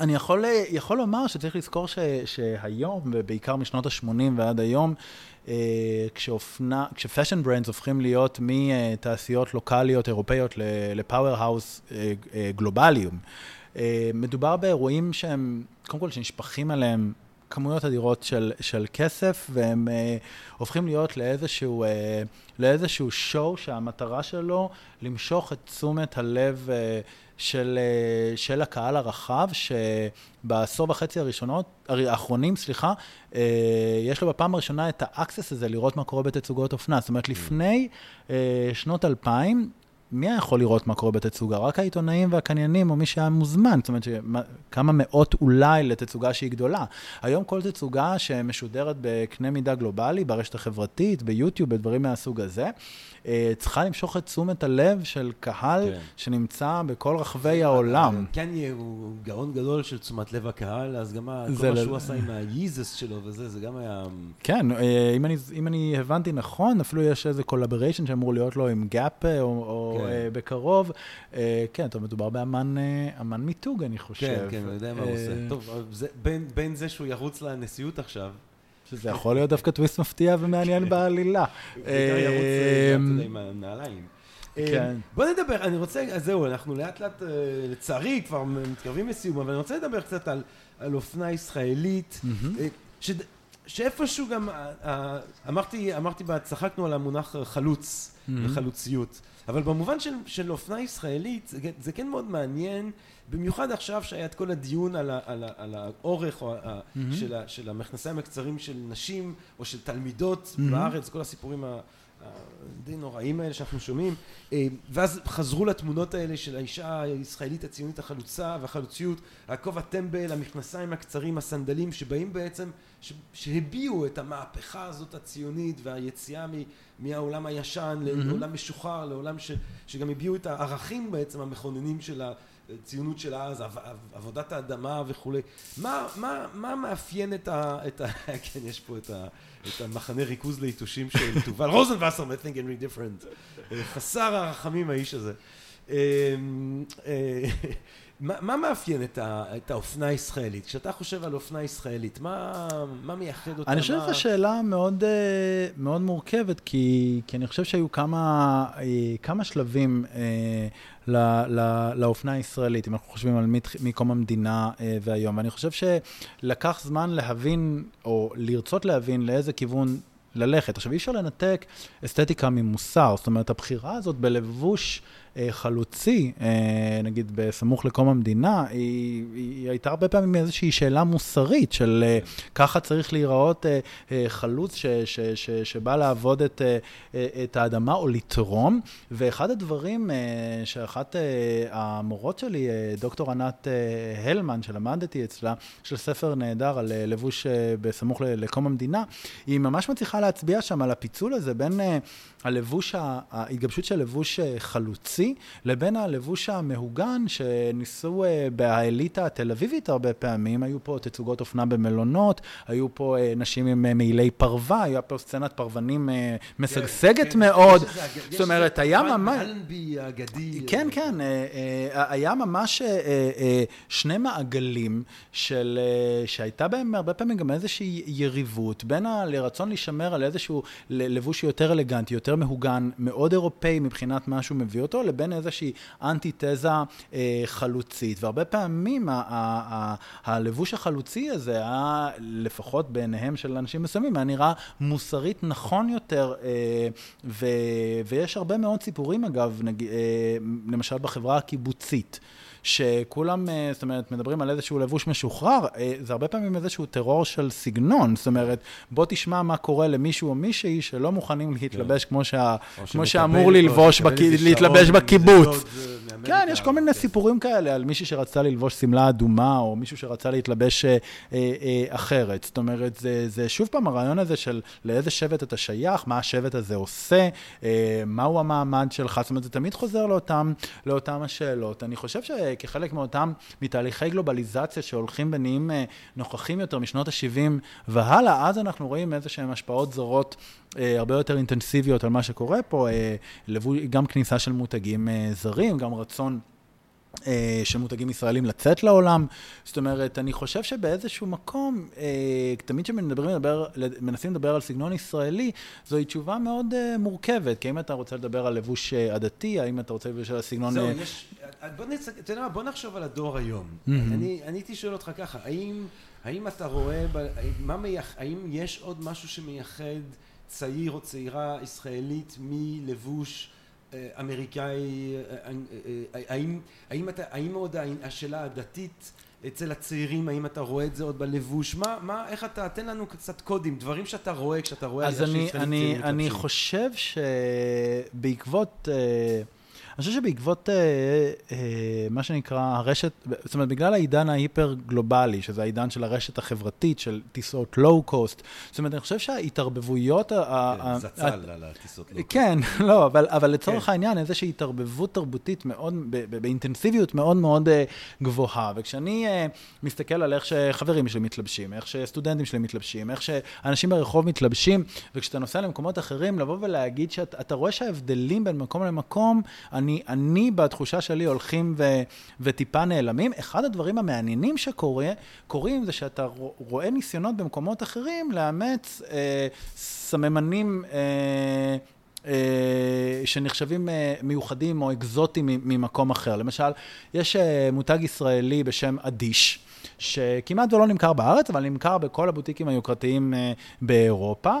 אני יכול, יכול לומר שצריך לזכור ש, שהיום, ובעיקר משנות ה-80 ועד היום, אה, כשאופנה, כש-fashion brands הופכים להיות מתעשיות לוקאליות אירופאיות ל-power house אה, אה, גלובליים, מדובר באירועים שהם, קודם כל שנשפכים עליהם כמויות אדירות של, של כסף, והם אה, הופכים להיות לאיזשהו, אה, לאיזשהו show שהמטרה שלו למשוך את תשומת הלב אה, של, אה, של הקהל הרחב, שבעשור וחצי הראשונות, האחרונים, סליחה, אה, יש לו בפעם הראשונה את ה access הזה לראות מה קורה בתצוגות אופנה. זאת אומרת, לפני אה, שנות 2000, מי היה יכול לראות מה קורה בתצוגה? רק העיתונאים והקניינים, או מי שהיה מוזמן. זאת אומרת, כמה מאות אולי לתצוגה שהיא גדולה. היום כל תצוגה שמשודרת בקנה מידה גלובלי, ברשת החברתית, ביוטיוב, בדברים מהסוג הזה, צריכה למשוך את תשומת הלב של קהל כן. שנמצא בכל רחבי העולם. קניה הוא גאון גדול של תשומת לב הקהל, אז גם כל מה שהוא עשה עם ה Yeezys שלו וזה, זה גם היה... כן, אה, אם אני, אם אני הבנתי נכון, אפילו יש איזה collaboration שאמור להיות לו עם גאפ אה, או, או כן. בקרוב. כן, טוב, מדובר באמן מיתוג, אני חושב. כן, כן, אני יודע מה הוא עושה. טוב, זה, בין, בין זה שהוא ירוץ לנשיאות עכשיו, שזה יכול להיות דווקא טוויסט מפתיע ומעניין בעלילה. בעיקר ירוץ אה, אמ. כן. אמ, בוא נדבר, אני רוצה, אז זהו, אנחנו לאט לאט, אה, לצערי, כבר מתקרבים לסיום, אבל אני רוצה לדבר קצת על, על אופנה ישראלית, אה, ש, שאיפשהו גם, אמרתי, אמרתי, צחקנו על המונח חלוץ וחלוציות, אבל במובן של, של אופנה ישראלית, זה, זה כן מאוד מעניין. במיוחד עכשיו שהיה את כל הדיון על, ה, על, ה, על האורך או ה, mm-hmm. של, ה, של המכנסיים הקצרים של נשים או של תלמידות mm-hmm. בארץ, כל הסיפורים הדי נוראים האלה שאנחנו שומעים, אה, ואז חזרו לתמונות האלה של האישה הישראלית הציונית החלוצה והחלוציות, הכובע טמבל, המכנסיים הקצרים, הסנדלים, שבאים בעצם, שהביעו את המהפכה הזאת הציונית והיציאה מהעולם הישן mm-hmm. לעולם משוחרר, לעולם ש, שגם הביעו את הערכים בעצם המכוננים של ה... ציונות של אז, עבודת האדמה וכולי. מה, מה, מה מאפיין את ה... את ה כן, יש פה את, ה, את המחנה ריכוז ליתושים של תובל רוזנבסר מ-Think and Read Different. חסר הרחמים האיש הזה. אה, מה, מה מאפיין את, ה, את האופנה הישראלית? כשאתה חושב על אופנה ישראלית, מה, מה מייחד אותה? אני חושב שזו שאלה מאוד, אה, מאוד מורכבת, כי, כי אני חושב שהיו כמה, אה, כמה שלבים אה, לא, לא, לאופנה הישראלית, אם אנחנו חושבים על מקום המדינה והיום. ואני חושב שלקח זמן להבין, או לרצות להבין לאיזה כיוון ללכת. עכשיו, אי אפשר לנתק אסתטיקה ממוסר, זאת אומרת, הבחירה הזאת בלבוש... אה, חלוצי, אה, נגיד בסמוך לקום המדינה, היא, היא הייתה הרבה פעמים איזושהי שאלה מוסרית של אה, ככה צריך להיראות חלוץ ש, ש, ש, שבא לעבוד את, את האדמה או לתרום. ואחד הדברים שאחת המורות שלי, דוקטור ענת הלמן, שלמדתי אצלה, של ספר נהדר על לבוש בסמוך לקום המדינה, היא ממש מצליחה להצביע שם על הפיצול הזה בין הלבוש, ההתגבשות של לבוש חלוצי. ארצי, לבין הלבוש המהוגן שניסו uh, באליטה התל אביבית הרבה פעמים. היו פה תצוגות אופנה במלונות, היו פה uh, נשים עם מעילי פרווה, היה פה סצנת פרוונים משגשגת כן, מאוד. זאת אומרת, היה ממש... אלנבי האגדי. כן, כן, היה ממש שני מעגלים של, שהייתה בהם הרבה פעמים גם איזושהי יריבות בין לרצון להישמר על איזשהו לבוש יותר אלגנטי, יותר מהוגן, מאוד אירופאי מבחינת מה שהוא מביא אותו, לבין איזושהי אנטיתזה אה, חלוצית. והרבה פעמים ה- ה- ה- הלבוש החלוצי הזה היה, לפחות בעיניהם של אנשים מסוימים, היה נראה מוסרית נכון יותר, אה, ו- ויש הרבה מאוד סיפורים אגב, נג, אה, למשל בחברה הקיבוצית. שכולם, אה, זאת אומרת, מדברים על איזשהו לבוש משוחרר, אה, זה הרבה פעמים איזשהו טרור של סגנון, זאת אומרת, בוא תשמע מה קורה למישהו או מישהי שלא מוכנים להתלבש כן. כמו, שה, כמו שאמור ללבוש, בק... להתלבש בקיבוץ. כן, יש כל מיני כן. סיפורים כאלה על מישהי שרצתה ללבוש שמלה אדומה, או מישהו שרצה להתלבש אה, אה, אחרת. זאת אומרת, זה, זה שוב פעם הרעיון הזה של לאיזה שבט אתה שייך, מה השבט הזה עושה, אה, מהו המעמד שלך, זאת אומרת, זה תמיד חוזר לאותם, לאותם השאלות. אני חושב ש... כחלק מאותם, מתהליכי גלובליזציה שהולכים ונהיים אה, נוכחים יותר משנות ה-70 והלאה, אז אנחנו רואים איזה שהן השפעות זרות אה, הרבה יותר אינטנסיביות על מה שקורה פה, אה, גם כניסה של מותגים זרים, גם רצון... אה, של מותגים ישראלים לצאת לעולם. זאת אומרת, אני חושב שבאיזשהו מקום, אה, תמיד כשמנסים לדבר, לדבר על סגנון ישראלי, זוהי תשובה מאוד אה, מורכבת. כי האם אתה רוצה לדבר על לבוש עדתי, האם אתה רוצה לדבר על סגנון... זהו, יש... בוא, נצ... אתה יודע מה, בוא נחשוב על הדור היום. Mm-hmm. אני הייתי שואל אותך ככה, האם, האם אתה רואה, מה מייח... האם יש עוד משהו שמייחד צעיר או צעירה ישראלית מלבוש אמריקאי, האם, האם, אתה, האם עוד השאלה הדתית אצל הצעירים, האם אתה רואה את זה עוד בלבוש? מה, מה, איך אתה, תן לנו קצת קודים, דברים שאתה רואה כשאתה רואה... אז אני, אני, אני חושב שבעקבות... אה, אני חושב שבעקבות אה, אה, מה שנקרא הרשת, זאת אומרת, בגלל העידן ההיפר-גלובלי, שזה העידן של הרשת החברתית, של טיסות לואו-קוסט, זאת אומרת, אני חושב שההתערבבויות... כן, זצ"ל על הטיסות לואו-קוסט. כן, לא, אבל, אבל לצורך כן. העניין, איזושהי התערבבות תרבותית מאוד, באינטנסיביות מאוד מאוד אה, גבוהה. וכשאני אה, מסתכל על איך שחברים שלי מתלבשים, איך שסטודנטים שלי מתלבשים, איך שאנשים ברחוב מתלבשים, וכשאתה נוסע למקומות אחרים, לבוא ולהגיד שאתה רואה שההבדלים בין מקום למקום, אני, אני בתחושה שלי הולכים ו, וטיפה נעלמים. אחד הדברים המעניינים שקורים זה שאתה רואה ניסיונות במקומות אחרים לאמץ אה, סממנים אה, אה, שנחשבים אה, מיוחדים או אקזוטיים ממקום אחר. למשל, יש אה, מותג ישראלי בשם אדיש. שכמעט ולא נמכר בארץ, אבל נמכר בכל הבוטיקים היוקרתיים באירופה.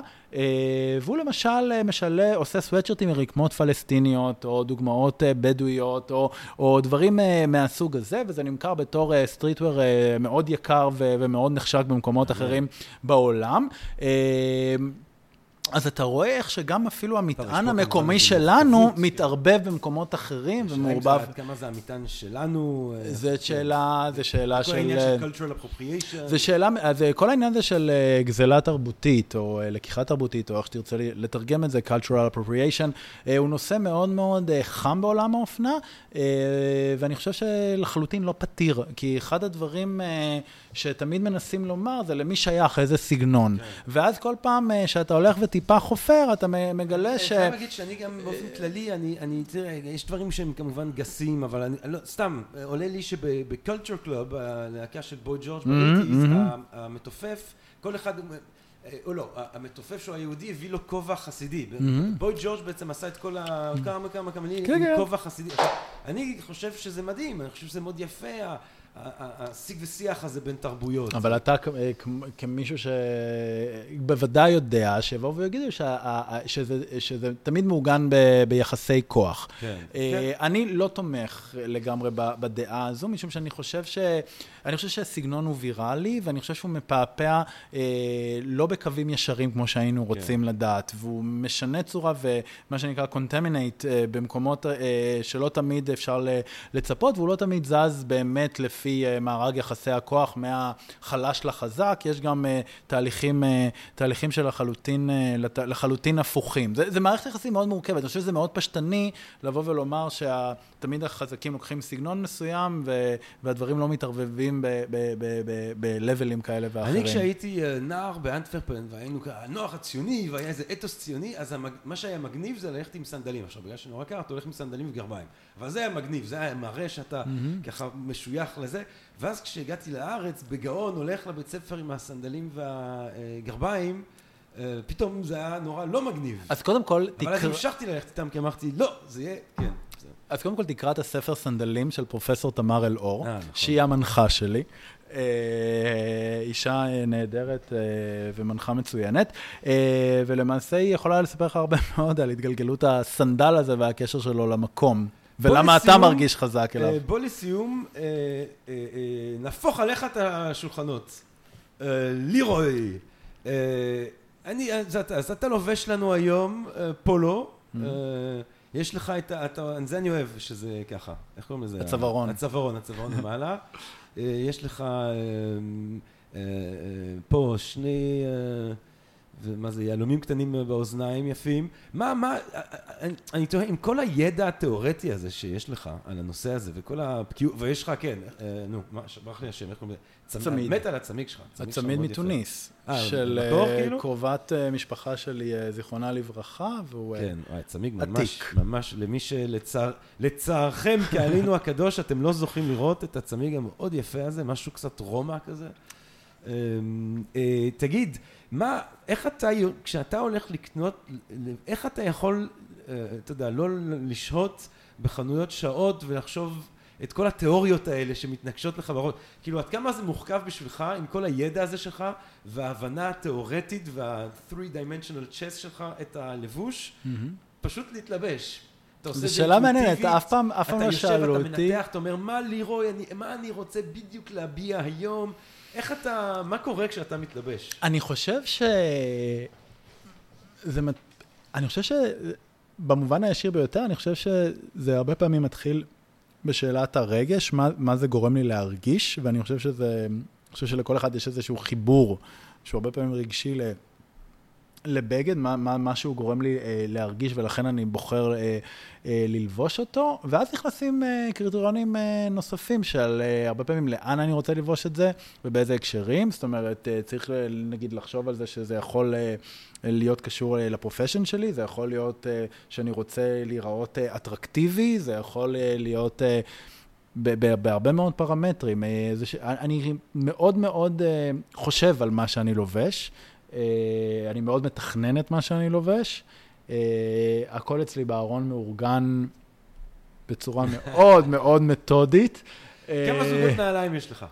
והוא למשל משלה, עושה סוואטשרטים מרקמות פלסטיניות, או דוגמאות בדואיות, או, או דברים מהסוג הזה, וזה נמכר בתור סטריטוור מאוד יקר ומאוד נחשק במקומות אחרים בעולם. אז אתה רואה איך שגם אפילו המטען המקומי שלנו מתערבב במקומות אחרים ומעורבב. עד כמה זה המטען שלנו? זו שאלה, זו שאלה של... כל העניין של cultural appropriation. זה שאלה, אז כל העניין הזה של אה, גזלה תרבותית, או אה, לקיחה תרבותית, או איך שתרצה לתרגם את זה, cultural appropriation, אה, הוא נושא מאוד מאוד חם בעולם האופנה, ואני חושב שלחלוטין לא פתיר, כי אחד הדברים שתמיד מנסים לומר זה למי שייך, איזה סגנון. כן. ואז כל פעם שאתה הולך וטיפה חופר, אתה מגלה ש... אני חייב להגיד שאני גם באופן כללי, אני, אני, תראה, יש דברים שהם כמובן גסים, אבל אני, לא, סתם, עולה לי שבקולצ'ר קלוב, הלהקה של בוי ג'ורג' באיטיז, המתופף, כל אחד... או לא, המתופף שהוא היהודי הביא לו כובע חסידי. בוי ג'ורג' בעצם עשה את כל ה... כמה כמה כמה מילים עם כובע חסידי. אני חושב שזה מדהים, אני חושב שזה מאוד יפה. השיג ושיח הזה בין תרבויות. אבל אתה אה, כמישהו שבוודאי יודע, שיבואו ויגידו שזה, תמיד מעוגן ביחסי כוח. כן. אה, כן. אני לא תומך לגמרי בדעה הזו, משום שאני חושב ש... אני חושב שהסגנון הוא ויראלי, ואני חושב שהוא מפעפע אה, לא בקווים ישרים כמו שהיינו כן. רוצים כן. לדעת, והוא משנה צורה ומה שנקרא contaminate אה, במקומות אה, שלא תמיד אפשר לצפות, והוא לא תמיד זז באמת לפי אה, מארג יחסי הכוח מהחלש לחזק, יש גם אה, תהליכים, אה, תהליכים שלחלוטין לת, לחלוטין הפוכים. זה, זה מערכת יחסים מאוד מורכבת, אני חושב שזה מאוד פשטני לבוא ולומר שתמיד החזקים לוקחים סגנון מסוים והדברים לא מתערבבים. מתעסקים ב-לבלים כאלה ואחרים. אני כשהייתי אה, נער באנטוורפן והיינו הנוער הציוני והיה איזה אתוס ציוני, אז מה שהיה מגניב זה ללכת עם סנדלים. עכשיו בגלל שנורא קר אתה הולך עם סנדלים וגרביים. אבל זה היה מגניב, זה היה מראה שאתה ככה משוייך לזה. ואז כשהגעתי לארץ בגאון הולך לבית ספר עם הסנדלים והגרביים. אה, פתאום זה היה נורא לא מגניב. אז קודם כל, תקרא... אבל אז המשכתי ללכת איתם, כי אמרתי, לא, זה יהיה, כן. אז קודם כל תקרא את הספר סנדלים של פרופסור תמר אלאור, אה, נכון. שהיא המנחה שלי. אה, אישה אה, נהדרת ומנחה מצוינת, ולמעשה היא יכולה לספר לך הרבה מאוד על התגלגלות הסנדל הזה והקשר שלו למקום. ולמה לסיום, אתה מרגיש חזק אליו? בוא לסיום, נהפוך עליך את השולחנות. לירוי, אני, אז אתה לובש לנו היום פולו. Mm-hmm. יש לך את ה... זה אני אוהב, שזה ככה, איך קוראים לזה? הצווארון. הצווארון, הצווארון למעלה. אה, יש לך אה, אה, פה שני... ומה זה, יהלומים קטנים באוזניים יפים. מה, מה, אני, אני תוהה, עם כל הידע התיאורטי הזה שיש לך על הנושא הזה, וכל הבקיאות, ויש לך, כן, אה, נו, מה, ברח לי השם, איך קוראים לזה? צמיד. מת על הצמיג שלך. הצמיד מתוניס. אה, של אה, כאילו? קרובת אה, משפחה שלי, זיכרונה לברכה, והוא כן, צמיג ממש, ממש, למי שלצערכם, כעלינו הקדוש, אתם לא זוכים לראות את הצמיג המאוד יפה הזה, משהו קצת רומא כזה. אמ, תגיד, מה, איך אתה, כשאתה הולך לקנות, איך אתה יכול, אה, אתה יודע, לא לשהות בחנויות שעות ולחשוב את כל התיאוריות האלה שמתנגשות לך בראש, כאילו עד כמה זה מורכב בשבילך עם כל הידע הזה שלך וההבנה התיאורטית וה-3 dimensional chess שלך את הלבוש, mm-hmm. פשוט להתלבש. זו שאלה מעניינת, אף פעם, אף פעם לא שאלו אותי. אתה יושב, אתה מנתח, אתה אומר, מה לירוי, מה אני רוצה בדיוק להביע היום, איך אתה, מה קורה כשאתה מתלבש? אני חושב ש... זה... אני חושב ש... במובן הישיר ביותר, אני חושב שזה הרבה פעמים מתחיל בשאלת הרגש, מה, מה זה גורם לי להרגיש, ואני חושב שזה, אני חושב שלכל אחד יש איזשהו חיבור, שהוא הרבה פעמים רגשי ל... לבגד, מה, מה, מה שהוא גורם לי אה, להרגיש, ולכן אני בוחר אה, אה, ללבוש אותו, ואז נכנסים אה, קריטריונים אה, נוספים של אה, הרבה פעמים לאן אני רוצה ללבוש את זה, ובאיזה הקשרים, זאת אומרת, אה, צריך אה, נגיד לחשוב על זה שזה יכול אה, להיות קשור אה, לפרופשן שלי, זה יכול להיות אה, שאני רוצה להיראות אה, אטרקטיבי, זה יכול אה, להיות... אה, בהרבה מאוד פרמטרים. אה, ש... אני מאוד מאוד אה, חושב על מה שאני לובש, אני מאוד מתכנן את מה שאני לובש. אה, הכל אצלי בארון מאורגן בצורה מאוד מאוד מתודית. כמה אה, זוגות נעליים יש לך?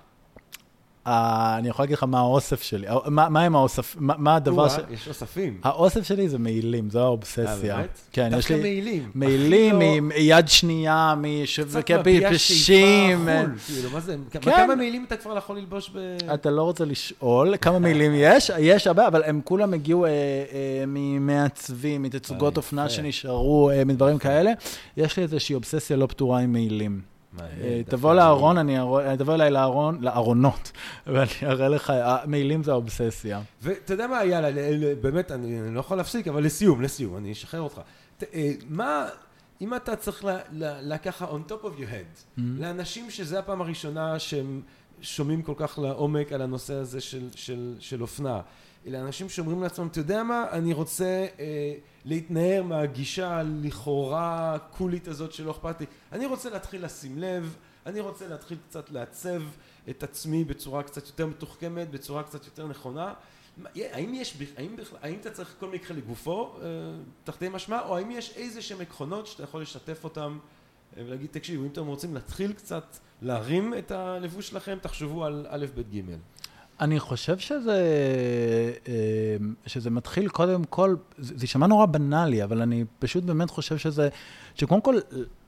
אה, אני יכול להגיד לך מה האוסף שלי, אה, מה הם האוסף, מה הדבר ש... יש אוספים. האוסף שלי זה מעילים, זו האובססיה. אה, באמת? כן, יש לי... דווקא מעילים. מעילים, מיד שנייה, משווקים, כאילו, מה זה? כן. כמה מעילים אתה כבר יכול ללבוש ב... אתה לא רוצה לשאול כמה מעילים יש, יש הרבה, אבל הם כולם הגיעו ממעצבים, מתצוגות אופנה שנשארו, מדברים כאלה. יש לי איזושהי אובססיה לא פתורה עם מעילים. אה, תבוא לארון, אני תבוא אליי לארון, לארונות, ואני אראה לך, המעילים זה האובססיה. ואתה יודע מה, יאללה, באמת, אני לא יכול להפסיק, אבל לסיום, לסיום, אני אשחרר אותך. אה, מה, אם אתה צריך לקחת on top of your head, mm-hmm. לאנשים שזה הפעם הראשונה שהם שומעים כל כך לעומק על הנושא הזה של אופנה, אלה אנשים שאומרים לעצמם, אתה יודע מה, אני רוצה אה, להתנער מהגישה הלכאורה קולית הזאת שלא אכפת לי. אני רוצה להתחיל לשים לב, אני רוצה להתחיל קצת לעצב את עצמי בצורה קצת יותר מתוחכמת, בצורה קצת יותר נכונה. האם יש, האם בכלל, האם אתה צריך כל מקרה לגופו, אה, תחתי משמע, או האם יש איזה שהם עקרונות שאתה יכול לשתף אותם אה, ולהגיד, תקשיבו, אם אתם רוצים להתחיל קצת להרים את הלבוש שלכם, תחשבו על א', ב', ג'. אני חושב שזה, אה, שזה מתחיל קודם כל, זה יישמע נורא בנאלי, אבל אני פשוט באמת חושב שזה, שקודם כל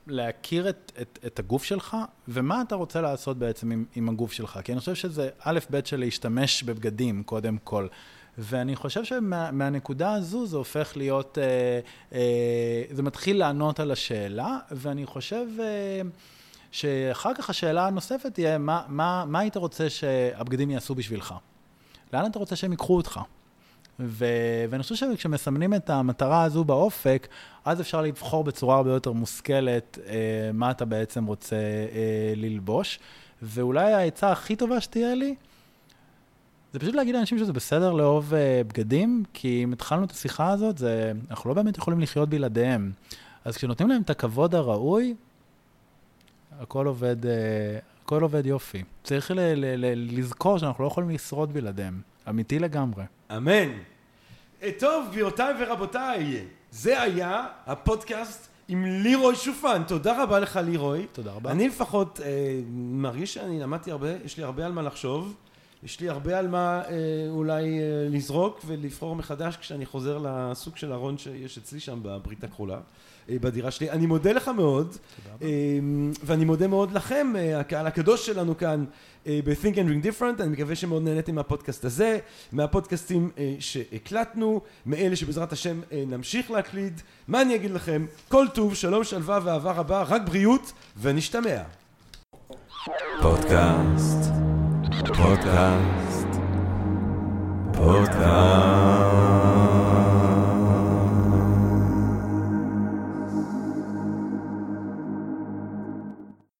להכיר את, את, את הגוף שלך, ומה אתה רוצה לעשות בעצם עם, עם הגוף שלך. כי אני חושב שזה א', ב' של להשתמש בבגדים קודם כל. ואני חושב שמהנקודה שמה, הזו זה הופך להיות, אה, אה, זה מתחיל לענות על השאלה, ואני חושב... שאחר כך השאלה הנוספת תהיה, מה, מה, מה היית רוצה שהבגדים יעשו בשבילך? לאן אתה רוצה שהם ייקחו אותך? ו... ואני חושב שכשמסמנים את המטרה הזו באופק, אז אפשר לבחור בצורה הרבה יותר מושכלת אה, מה אתה בעצם רוצה אה, ללבוש. ואולי העצה הכי טובה שתהיה לי, זה פשוט להגיד לאנשים שזה בסדר לאהוב אה, בגדים, כי אם התחלנו את השיחה הזאת, זה, אנחנו לא באמת יכולים לחיות בלעדיהם. אז כשנותנים להם את הכבוד הראוי, הכל עובד, אה, הכל עובד יופי. צריך ל- ל- ל- לזכור שאנחנו לא יכולים לשרוד בלעדיהם. אמיתי לגמרי. אמן. טוב, גבירותיי ורבותיי, זה היה הפודקאסט עם לירוי שופן. תודה רבה לך, לירוי. תודה רבה. אני לפחות אה, מרגיש שאני למדתי הרבה, יש לי הרבה על מה לחשוב. יש לי הרבה על מה אה, אולי אה, לזרוק ולבחור מחדש כשאני חוזר לסוג של ארון שיש אצלי שם בברית הכחולה. אה, בדירה שלי. אני מודה לך מאוד, אה, ואני מודה מאוד לכם, אה, הקהל הקדוש שלנו כאן ב-Think and Ring Different, אני מקווה שמאוד נהניתם מהפודקאסט הזה, מהפודקאסטים שהקלטנו, מאלה שבעזרת השם נמשיך להקליד. מה אני אגיד לכם? כל טוב, שלום, שלווה ואהבה רבה, רק בריאות, ונשתמע. פודקאסט, פודקאסט, פודקאסט